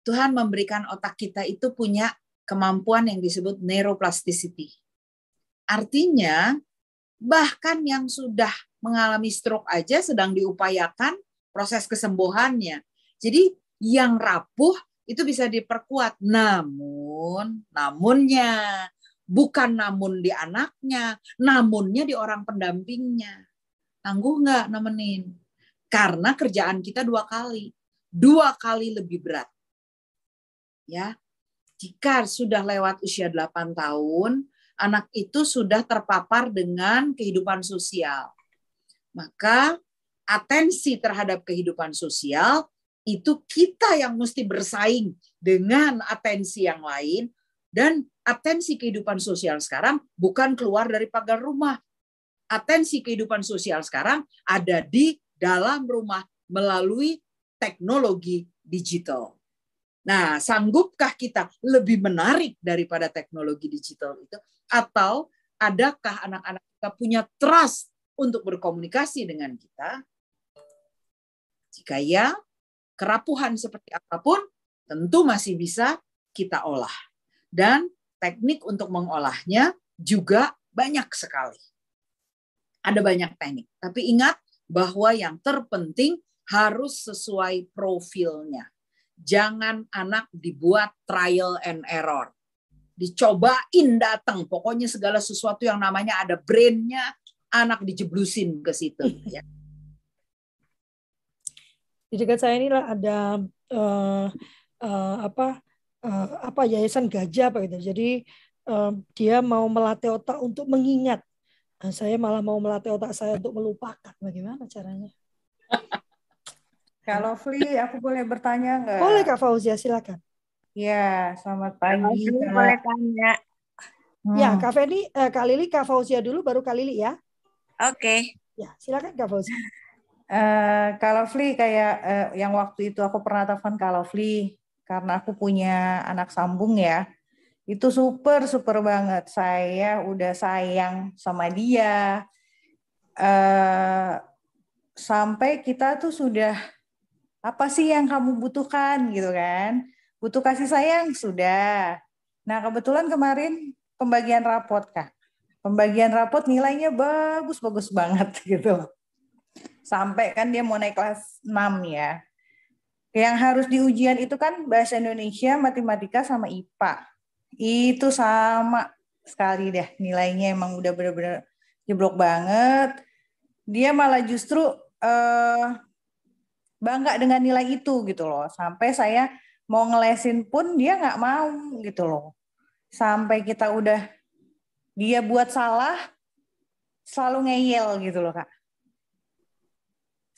Tuhan memberikan otak kita itu punya kemampuan yang disebut neuroplasticity. Artinya, bahkan yang sudah mengalami stroke aja sedang diupayakan proses kesembuhannya. Jadi yang rapuh itu bisa diperkuat. Namun, namunnya bukan namun di anaknya, namunnya di orang pendampingnya. Tangguh nggak nemenin? Karena kerjaan kita dua kali, dua kali lebih berat. Ya, jika sudah lewat usia 8 tahun, anak itu sudah terpapar dengan kehidupan sosial. Maka atensi terhadap kehidupan sosial itu kita yang mesti bersaing dengan atensi yang lain dan atensi kehidupan sosial sekarang bukan keluar dari pagar rumah. Atensi kehidupan sosial sekarang ada di dalam rumah melalui teknologi digital. Nah, sanggupkah kita lebih menarik daripada teknologi digital itu? Atau adakah anak-anak kita punya trust untuk berkomunikasi dengan kita? Jika ya, kerapuhan seperti apa pun tentu masih bisa kita olah. Dan teknik untuk mengolahnya juga banyak sekali. Ada banyak teknik. Tapi ingat bahwa yang terpenting harus sesuai profilnya. Jangan anak dibuat trial and error. Dicobain datang. Pokoknya segala sesuatu yang namanya ada brainnya, anak dijeblusin ke situ. Ya. Di dekat saya inilah ada eh, eh, apa eh, apa yayasan gajah apa gitu. Jadi eh, dia mau melatih otak untuk mengingat. Nah, saya malah mau melatih otak saya untuk melupakan. Bagaimana caranya? Kalau Fli, aku boleh bertanya nggak? Boleh Kak Fauzia, silakan. Ya, selamat pagi. Kak. boleh tanya. Hmm. Ya, Kak Feni, eh, Kak Lili, Kak Fauzia dulu, baru Kak Lili ya. Oke. Ya, silakan Kak Fauzia. Eh, kalau Fli kayak eh, yang waktu itu aku pernah telepon kalau Fli karena aku punya anak sambung ya. Itu super super banget. Saya udah sayang sama dia. Eh sampai kita tuh sudah apa sih yang kamu butuhkan gitu kan? Butuh kasih sayang sudah. Nah, kebetulan kemarin pembagian rapot Kak. Pembagian rapot nilainya bagus-bagus banget gitu sampai kan dia mau naik kelas 6 ya. Yang harus di ujian itu kan bahasa Indonesia, matematika sama IPA. Itu sama sekali deh nilainya emang udah bener-bener jeblok banget. Dia malah justru eh, bangga dengan nilai itu gitu loh. Sampai saya mau ngelesin pun dia nggak mau gitu loh. Sampai kita udah dia buat salah selalu ngeyel gitu loh kak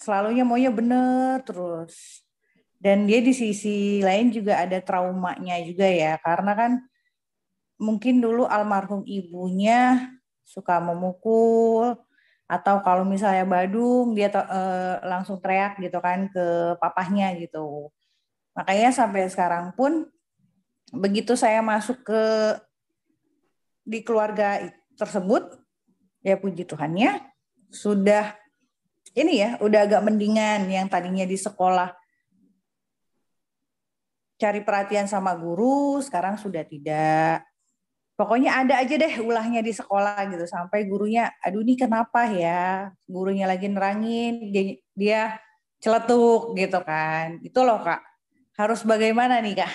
selalunya maunya bener terus. Dan dia di sisi lain juga ada traumanya juga ya, karena kan mungkin dulu almarhum ibunya suka memukul atau kalau misalnya Badung dia eh, langsung teriak gitu kan ke papahnya gitu. Makanya sampai sekarang pun begitu saya masuk ke di keluarga tersebut ya puji Tuhannya sudah ini ya udah agak mendingan yang tadinya di sekolah cari perhatian sama guru sekarang sudah tidak pokoknya ada aja deh ulahnya di sekolah gitu. Sampai gurunya aduh ini kenapa ya? Gurunya lagi nerangin dia, dia celetuk gitu kan. Itu loh kak. Harus bagaimana nih kak?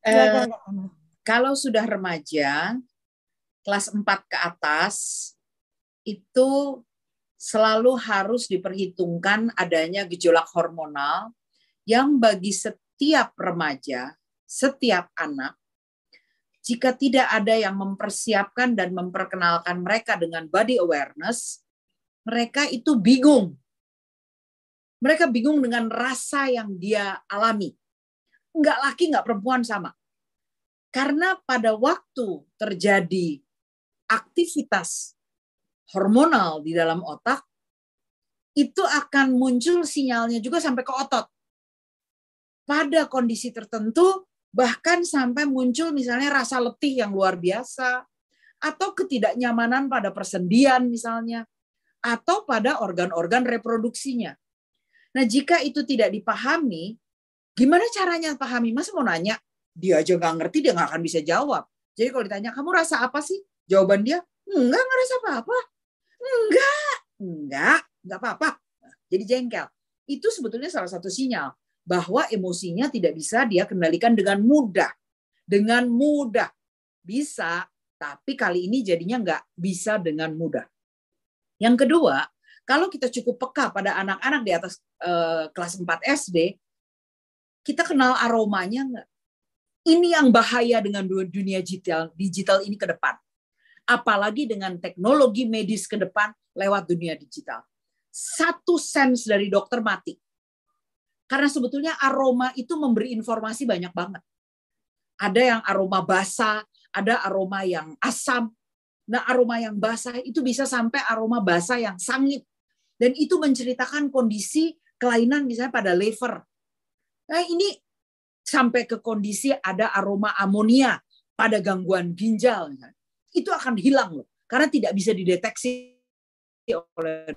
Kak. Ana. kalau sudah remaja, kelas 4 ke atas, itu selalu harus diperhitungkan adanya gejolak hormonal yang bagi setiap remaja, setiap anak, jika tidak ada yang mempersiapkan dan memperkenalkan mereka dengan body awareness, mereka itu bingung. Mereka bingung dengan rasa yang dia alami. Enggak laki, enggak perempuan sama. Karena pada waktu terjadi aktivitas hormonal di dalam otak, itu akan muncul sinyalnya juga sampai ke otot. Pada kondisi tertentu, bahkan sampai muncul misalnya rasa letih yang luar biasa, atau ketidaknyamanan pada persendian misalnya, atau pada organ-organ reproduksinya. Nah, jika itu tidak dipahami, gimana caranya pahami? Mas mau nanya, dia aja nggak ngerti, dia nggak akan bisa jawab. Jadi kalau ditanya, kamu rasa apa sih? Jawaban dia, enggak, nggak rasa apa-apa. Enggak, enggak, enggak apa-apa. Jadi jengkel. Itu sebetulnya salah satu sinyal bahwa emosinya tidak bisa dia kendalikan dengan mudah. Dengan mudah. Bisa, tapi kali ini jadinya nggak bisa dengan mudah. Yang kedua, kalau kita cukup peka pada anak-anak di atas eh, kelas 4 SD, kita kenal aromanya nggak? Ini yang bahaya dengan dunia digital, digital ini ke depan. Apalagi dengan teknologi medis ke depan lewat dunia digital. Satu sense dari dokter mati. Karena sebetulnya aroma itu memberi informasi banyak banget. Ada yang aroma basah, ada aroma yang asam. Nah, aroma yang basah itu bisa sampai aroma basah yang sangit. Dan itu menceritakan kondisi kelainan misalnya pada liver. Nah, ini sampai ke kondisi ada aroma amonia pada gangguan ginjal, itu akan hilang loh, karena tidak bisa dideteksi oleh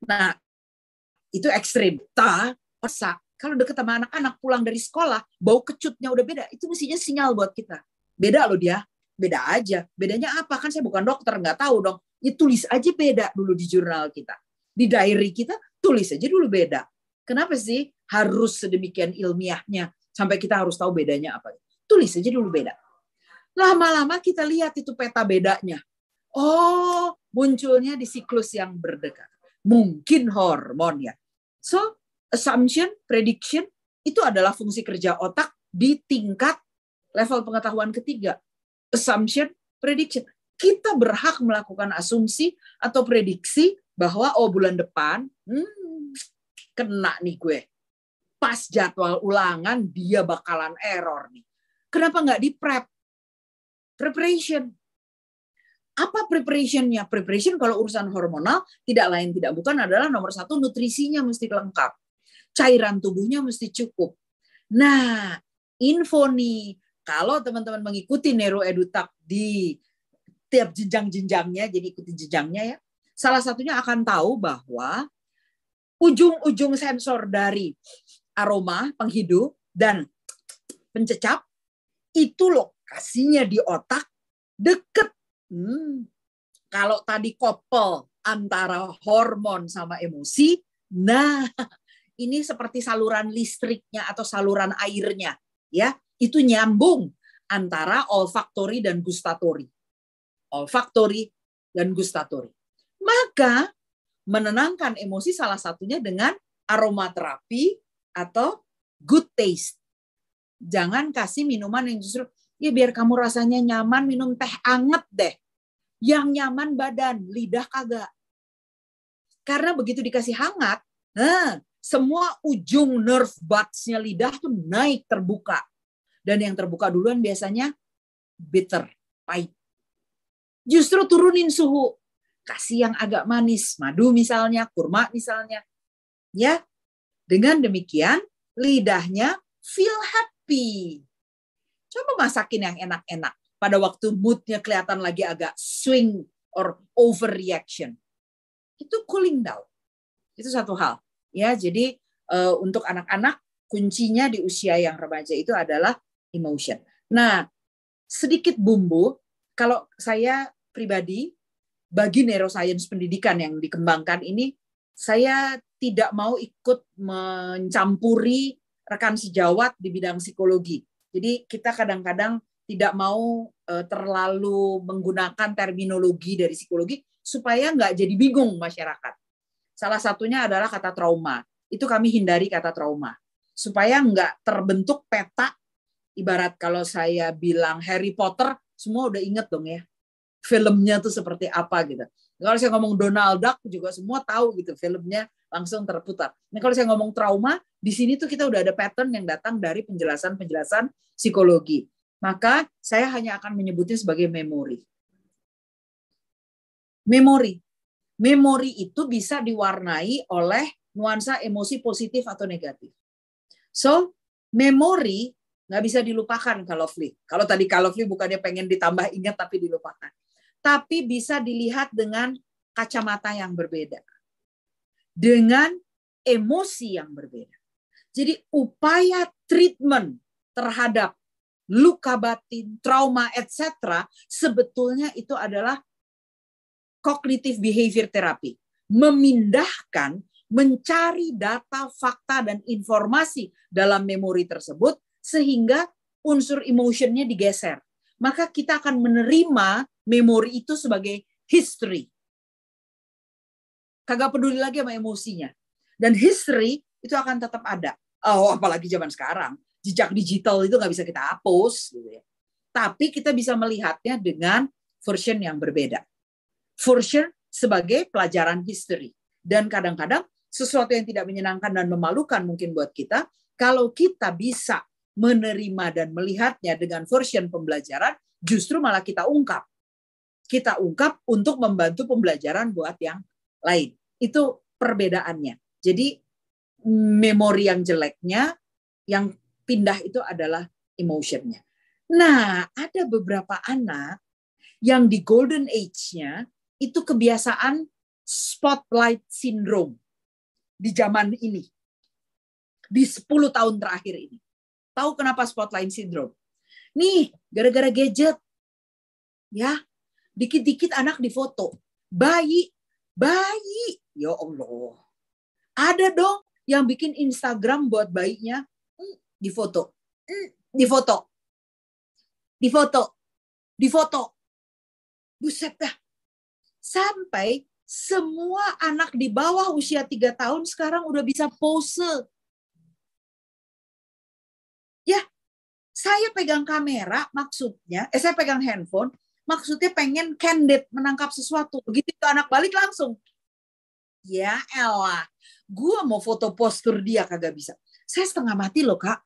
Nah, itu ekstrim. Ta, persa. Kalau deket sama anak-anak pulang dari sekolah, bau kecutnya udah beda. Itu mestinya sinyal buat kita. Beda loh dia. Beda aja. Bedanya apa? Kan saya bukan dokter, nggak tahu dong. Ya tulis aja beda dulu di jurnal kita. Di diary kita, tulis aja dulu beda. Kenapa sih harus sedemikian ilmiahnya sampai kita harus tahu bedanya apa? Tulis aja dulu beda. Lama-lama kita lihat itu peta bedanya. Oh, munculnya di siklus yang berdekat. Mungkin hormon ya. So, assumption, prediction itu adalah fungsi kerja otak di tingkat level pengetahuan ketiga. Assumption, prediction. Kita berhak melakukan asumsi atau prediksi bahwa oh bulan depan hmm, kena nih gue. Pas jadwal ulangan dia bakalan error nih. Kenapa nggak di prep? Preparation. Apa preparationnya? Preparation kalau urusan hormonal tidak lain tidak bukan adalah nomor satu nutrisinya mesti lengkap. Cairan tubuhnya mesti cukup. Nah, info nih, kalau teman-teman mengikuti Nero Edutak di tiap jenjang-jenjangnya, jadi ikuti jenjangnya ya. Salah satunya akan tahu bahwa ujung-ujung sensor dari aroma penghidup dan pencecap itu lokasinya di otak deket. Hmm. Kalau tadi kopel antara hormon sama emosi, nah ini seperti saluran listriknya atau saluran airnya, ya itu nyambung antara olfaktori dan gustatori, olfaktori dan gustatori. Maka menenangkan emosi salah satunya dengan aromaterapi atau good taste. Jangan kasih minuman yang justru ya biar kamu rasanya nyaman minum teh anget deh. Yang nyaman badan, lidah kagak. Karena begitu dikasih hangat, nah, semua ujung nerve buds-nya lidah tuh naik terbuka. Dan yang terbuka duluan biasanya bitter, pahit. Justru turunin suhu kasih yang agak manis, madu misalnya, kurma misalnya. Ya. Dengan demikian lidahnya feel happy. Coba masakin yang enak-enak. Pada waktu moodnya kelihatan lagi agak swing or overreaction. Itu cooling down. Itu satu hal. Ya, jadi uh, untuk anak-anak kuncinya di usia yang remaja itu adalah emotion. Nah, sedikit bumbu kalau saya pribadi bagi neuroscience pendidikan yang dikembangkan ini saya tidak mau ikut mencampuri rekan sejawat di bidang psikologi. Jadi kita kadang-kadang tidak mau uh, terlalu menggunakan terminologi dari psikologi supaya nggak jadi bingung masyarakat. Salah satunya adalah kata trauma. Itu kami hindari kata trauma supaya nggak terbentuk peta. Ibarat kalau saya bilang Harry Potter, semua udah inget dong ya filmnya tuh seperti apa gitu. Kalau saya ngomong Donald Duck juga semua tahu gitu filmnya langsung terputar. Nah kalau saya ngomong trauma, di sini tuh kita udah ada pattern yang datang dari penjelasan-penjelasan psikologi maka saya hanya akan menyebutnya sebagai memori. Memori. Memori itu bisa diwarnai oleh nuansa emosi positif atau negatif. So, memori nggak bisa dilupakan kalau Fli. Kalau tadi kalau Fli bukannya pengen ditambah ingat tapi dilupakan. Tapi bisa dilihat dengan kacamata yang berbeda. Dengan emosi yang berbeda. Jadi upaya treatment terhadap luka batin, trauma, etc., sebetulnya itu adalah cognitive behavior therapy. Memindahkan, mencari data, fakta, dan informasi dalam memori tersebut sehingga unsur emotionnya digeser. Maka kita akan menerima memori itu sebagai history. Kagak peduli lagi sama emosinya. Dan history itu akan tetap ada. Oh, apalagi zaman sekarang jejak digital itu nggak bisa kita hapus gitu ya. Tapi kita bisa melihatnya dengan version yang berbeda. Version sebagai pelajaran history. Dan kadang-kadang sesuatu yang tidak menyenangkan dan memalukan mungkin buat kita, kalau kita bisa menerima dan melihatnya dengan version pembelajaran, justru malah kita ungkap. Kita ungkap untuk membantu pembelajaran buat yang lain. Itu perbedaannya. Jadi memori yang jeleknya, yang pindah itu adalah emotionnya. Nah, ada beberapa anak yang di golden age-nya itu kebiasaan spotlight syndrome di zaman ini. Di 10 tahun terakhir ini. Tahu kenapa spotlight syndrome? Nih, gara-gara gadget. Ya, dikit-dikit anak difoto. Bayi, bayi. Ya Allah. Ada dong yang bikin Instagram buat bayinya di foto, di foto, di foto, di foto. Buset dah. Sampai semua anak di bawah usia tiga tahun sekarang udah bisa pose. Ya, saya pegang kamera maksudnya, eh saya pegang handphone, maksudnya pengen candid menangkap sesuatu. Begitu itu anak balik langsung. Ya elah, gue mau foto postur dia kagak bisa. Saya setengah mati loh kak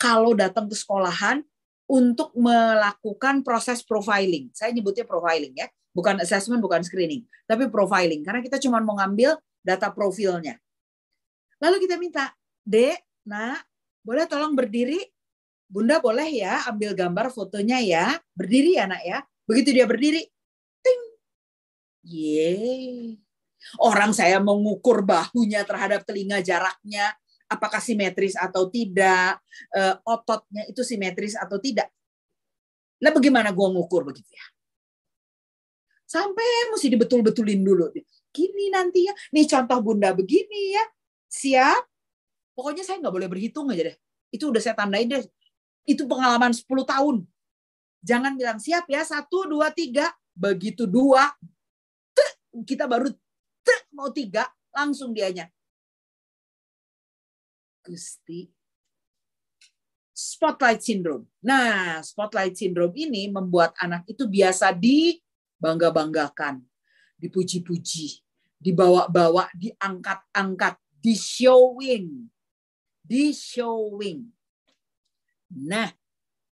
kalau datang ke sekolahan untuk melakukan proses profiling. Saya nyebutnya profiling ya, bukan assessment, bukan screening, tapi profiling karena kita cuma mau ngambil data profilnya. Lalu kita minta, "Dek, Nak, boleh tolong berdiri? Bunda boleh ya ambil gambar fotonya ya. Berdiri ya, Nak ya." Begitu dia berdiri, ting. Ye. Orang saya mengukur bahunya terhadap telinga jaraknya, apakah simetris atau tidak, uh, ototnya itu simetris atau tidak. Lah bagaimana gua ngukur begitu ya? Sampai mesti dibetul-betulin dulu. Gini nanti ya, nih contoh bunda begini ya. Siap? Pokoknya saya nggak boleh berhitung aja deh. Itu udah saya tandain deh. Itu pengalaman 10 tahun. Jangan bilang siap ya, satu, dua, tiga. Begitu dua, kita baru mau tiga, langsung dianya Gusti. Spotlight syndrome. Nah, spotlight syndrome ini membuat anak itu biasa dibangga-banggakan, dipuji-puji, dibawa-bawa, diangkat-angkat, di-showing. Di-showing. Nah,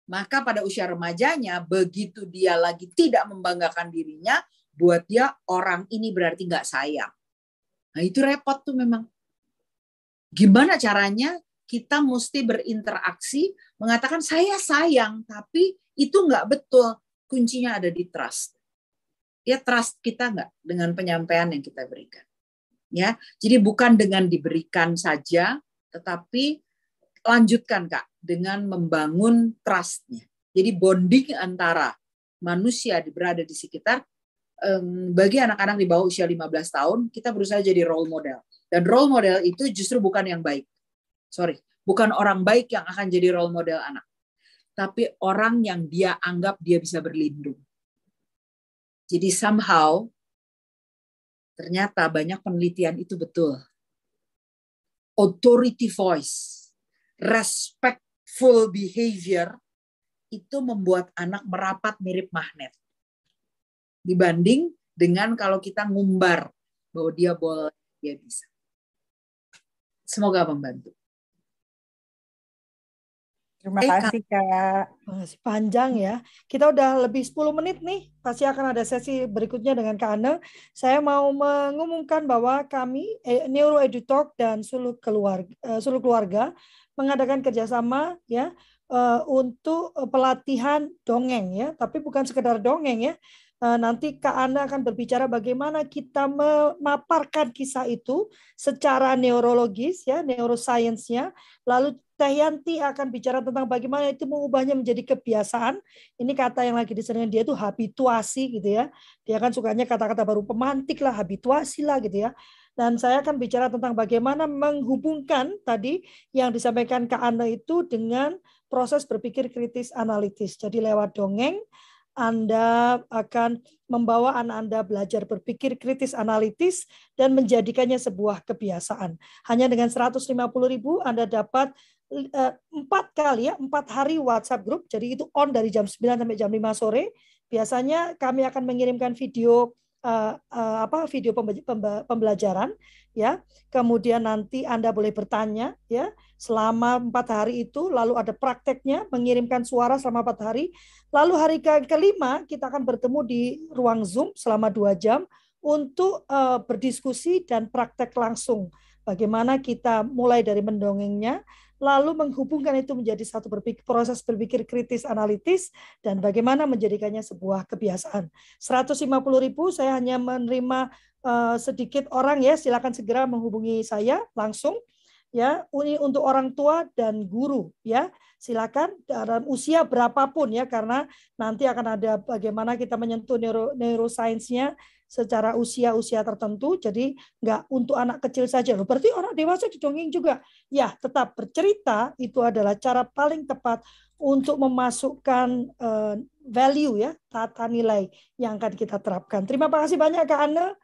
maka pada usia remajanya, begitu dia lagi tidak membanggakan dirinya, buat dia orang ini berarti nggak sayang. Nah itu repot tuh memang. Gimana caranya kita mesti berinteraksi, mengatakan saya sayang, tapi itu nggak betul. Kuncinya ada di trust. Ya trust kita nggak dengan penyampaian yang kita berikan. Ya, jadi bukan dengan diberikan saja, tetapi lanjutkan kak dengan membangun trustnya. Jadi bonding antara manusia berada di sekitar bagi anak-anak di bawah usia 15 tahun, kita berusaha jadi role model. Dan role model itu justru bukan yang baik. Sorry, bukan orang baik yang akan jadi role model anak. tapi orang yang dia anggap dia bisa berlindung. Jadi somehow ternyata banyak penelitian itu betul. Authority voice, respectful behavior itu membuat anak merapat mirip magnet. Dibanding dengan kalau kita ngumbar bahwa dia boleh, dia bisa. Semoga membantu. Terima Eh, kasih Kak. Masih panjang ya. Kita udah lebih 10 menit nih. Pasti akan ada sesi berikutnya dengan Kak Ane. Saya mau mengumumkan bahwa kami eh, Neuro Edutalk dan Suluh Keluarga, eh, Suluh Keluarga mengadakan kerjasama ya eh, untuk pelatihan dongeng ya, tapi bukan sekedar dongeng ya. Eh, Nanti Kak Ana akan berbicara bagaimana kita memaparkan kisah itu secara neurologis ya, neuroscience-nya. Lalu Teh Yanti akan bicara tentang bagaimana itu mengubahnya menjadi kebiasaan. Ini kata yang lagi disering dia itu habituasi gitu ya. Dia kan sukanya kata-kata baru pemantik lah, habituasi lah gitu ya. Dan saya akan bicara tentang bagaimana menghubungkan tadi yang disampaikan Kak Ana itu dengan proses berpikir kritis analitis. Jadi lewat dongeng, anda akan membawa anak Anda belajar berpikir kritis analitis dan menjadikannya sebuah kebiasaan. Hanya dengan 150 ribu Anda dapat eh, empat kali ya, empat hari WhatsApp group. Jadi itu on dari jam 9 sampai jam 5 sore. Biasanya kami akan mengirimkan video eh, apa video pembe- pembe- pembelajaran ya. Kemudian nanti Anda boleh bertanya ya selama empat hari itu, lalu ada prakteknya mengirimkan suara selama empat hari. Lalu hari ke kelima kita akan bertemu di ruang Zoom selama dua jam untuk eh, berdiskusi dan praktek langsung. Bagaimana kita mulai dari mendongengnya, lalu menghubungkan itu menjadi satu berpikir, proses berpikir kritis analitis dan bagaimana menjadikannya sebuah kebiasaan. 150 ribu saya hanya menerima eh, sedikit orang ya, silakan segera menghubungi saya langsung ya ini untuk orang tua dan guru ya silakan dalam usia berapapun ya karena nanti akan ada bagaimana kita menyentuh neuro neuroscience-nya secara usia-usia tertentu jadi nggak untuk anak kecil saja loh berarti orang dewasa didongeng juga ya tetap bercerita itu adalah cara paling tepat untuk memasukkan uh, value ya tata nilai yang akan kita terapkan terima kasih banyak Kak Anne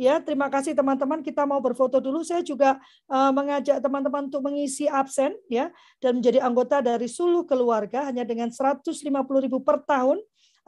Ya, terima kasih teman-teman. Kita mau berfoto dulu. Saya juga uh, mengajak teman-teman untuk mengisi absen ya dan menjadi anggota dari Suluh Keluarga hanya dengan 150.000 per tahun.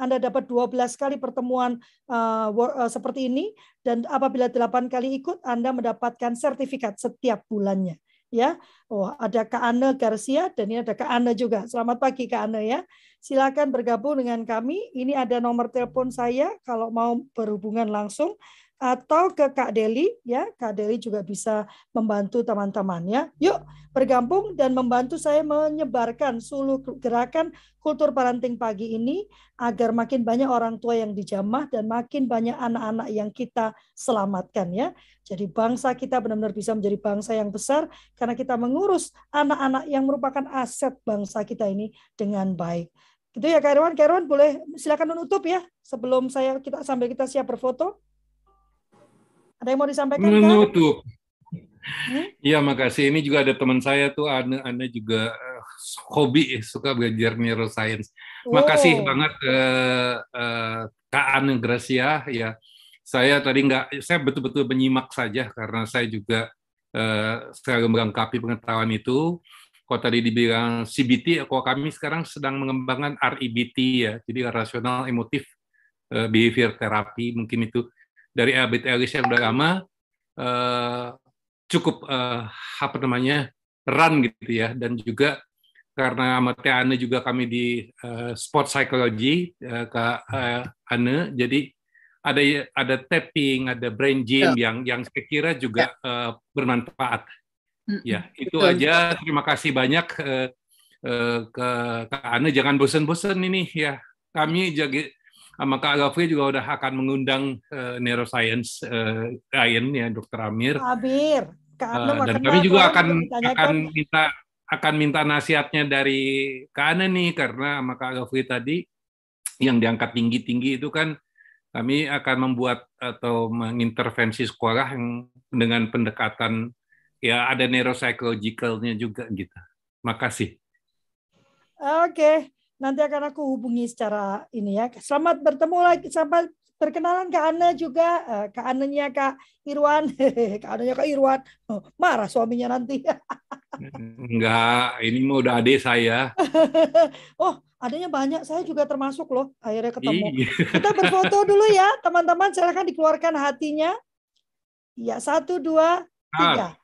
Anda dapat 12 kali pertemuan uh, seperti ini dan apabila 8 kali ikut Anda mendapatkan sertifikat setiap bulannya ya. Oh, ada Kak Anne Garcia dan ini ada Kak Anne juga. Selamat pagi Kak Anne ya. Silakan bergabung dengan kami. Ini ada nomor telepon saya kalau mau berhubungan langsung atau ke Kak Deli ya. Kak Deli juga bisa membantu teman-temannya yuk bergabung dan membantu saya menyebarkan suluh gerakan kultur parenting pagi ini agar makin banyak orang tua yang dijamah dan makin banyak anak-anak yang kita selamatkan ya. Jadi bangsa kita benar-benar bisa menjadi bangsa yang besar karena kita mengurus anak-anak yang merupakan aset bangsa kita ini dengan baik. Gitu ya Kak Irwan. Kak Irwan boleh silakan menutup ya sebelum saya kita sambil kita siap berfoto ada yang mau disampaikan? Menutup. Iya, hmm? makasih. Ini juga ada teman saya tuh, Ane, Ane juga uh, hobi suka belajar neuroscience. Oh. Makasih banget uh, uh, Kak Ane Gracia. Ya, saya tadi nggak, saya betul-betul menyimak saja karena saya juga uh, selalu melengkapi pengetahuan itu. Kalau tadi dibilang CBT, kalau kami sekarang sedang mengembangkan REBT ya, jadi rasional emotif uh, behavior therapy mungkin itu dari Albert Ellis yang udah lama uh, cukup uh, apa namanya run gitu ya dan juga karena amat Ane juga kami di uh, sport psychology uh, Kak uh, Ane jadi ada ada tapping ada brain gym yeah. yang yang saya kira juga yeah. uh, bermanfaat mm -hmm. ya itu Betul. aja terima kasih banyak uh, uh, ke Kak Ane jangan bosan-bosan ini ya kami jaga sama Kak Gafri juga udah akan mengundang uh, neuroscience uh, lain ya Dokter Amir. Amir. Uh, dan kami juga akan akan minta akan minta nasihatnya dari Kak Ana nih karena sama Kak Gafri tadi yang diangkat tinggi-tinggi itu kan kami akan membuat atau mengintervensi sekolah yang dengan pendekatan ya ada neuropsychologicalnya juga gitu. Makasih. Oke. Okay. Nanti akan aku hubungi secara ini ya. Selamat bertemu lagi, sampai perkenalan Kak Ana juga, uh, Kak Ananya Kak Irwan, Kak Ananya Kak Irwan, oh, marah suaminya nanti. Enggak, ini mau udah adik saya. oh, adanya banyak, saya juga termasuk loh, akhirnya ketemu. Kita berfoto dulu ya, teman-teman, silahkan dikeluarkan hatinya. Ya, satu, dua, tiga.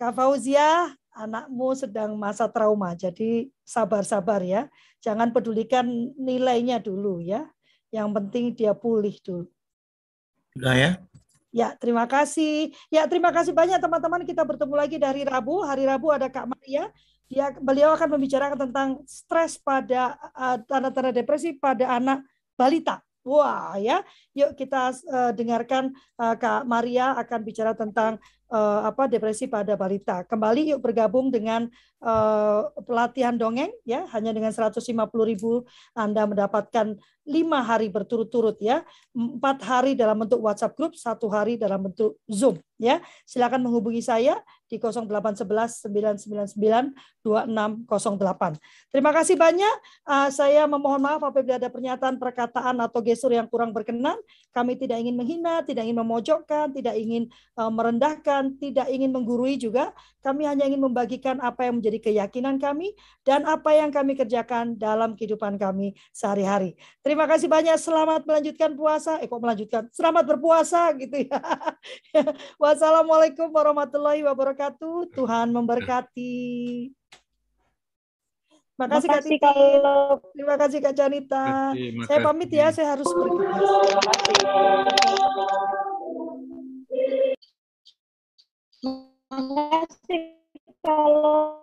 Kak Fauzia, anakmu sedang masa trauma, jadi sabar-sabar ya. Jangan pedulikan nilainya dulu ya. Yang penting dia pulih dulu. Sudah ya? Ya, terima kasih. Ya, terima kasih banyak teman-teman. Kita bertemu lagi dari Rabu. Hari Rabu ada Kak Maria. Dia beliau akan membicarakan tentang stres pada uh, tanda-tanda depresi pada anak balita. Wah, ya. Yuk kita uh, dengarkan uh, Kak Maria akan bicara tentang uh, apa depresi pada balita. Kembali yuk bergabung dengan pelatihan dongeng ya. Hanya dengan 150.000 Anda mendapatkan lima hari berturut-turut ya, empat hari dalam bentuk WhatsApp group, satu hari dalam bentuk Zoom ya. Silakan menghubungi saya di 0811 999 2608. Terima kasih banyak. Uh, saya memohon maaf apabila ada pernyataan, perkataan atau gestur yang kurang berkenan. Kami tidak ingin menghina, tidak ingin memojokkan, tidak ingin uh, merendahkan, tidak ingin menggurui juga. Kami hanya ingin membagikan apa yang menjadi keyakinan kami dan apa yang kami kerjakan dalam kehidupan kami sehari-hari. Terima kasih banyak. Selamat melanjutkan puasa. Eh kok melanjutkan? Selamat berpuasa gitu ya. Wassalamualaikum warahmatullahi wabarakatuh. Tuhan memberkati. Terima kasih Kak Titi. Kalau... Terima kasih Kak Janita. Terima saya pamit ya, saya harus pergi. Terima kasih kalau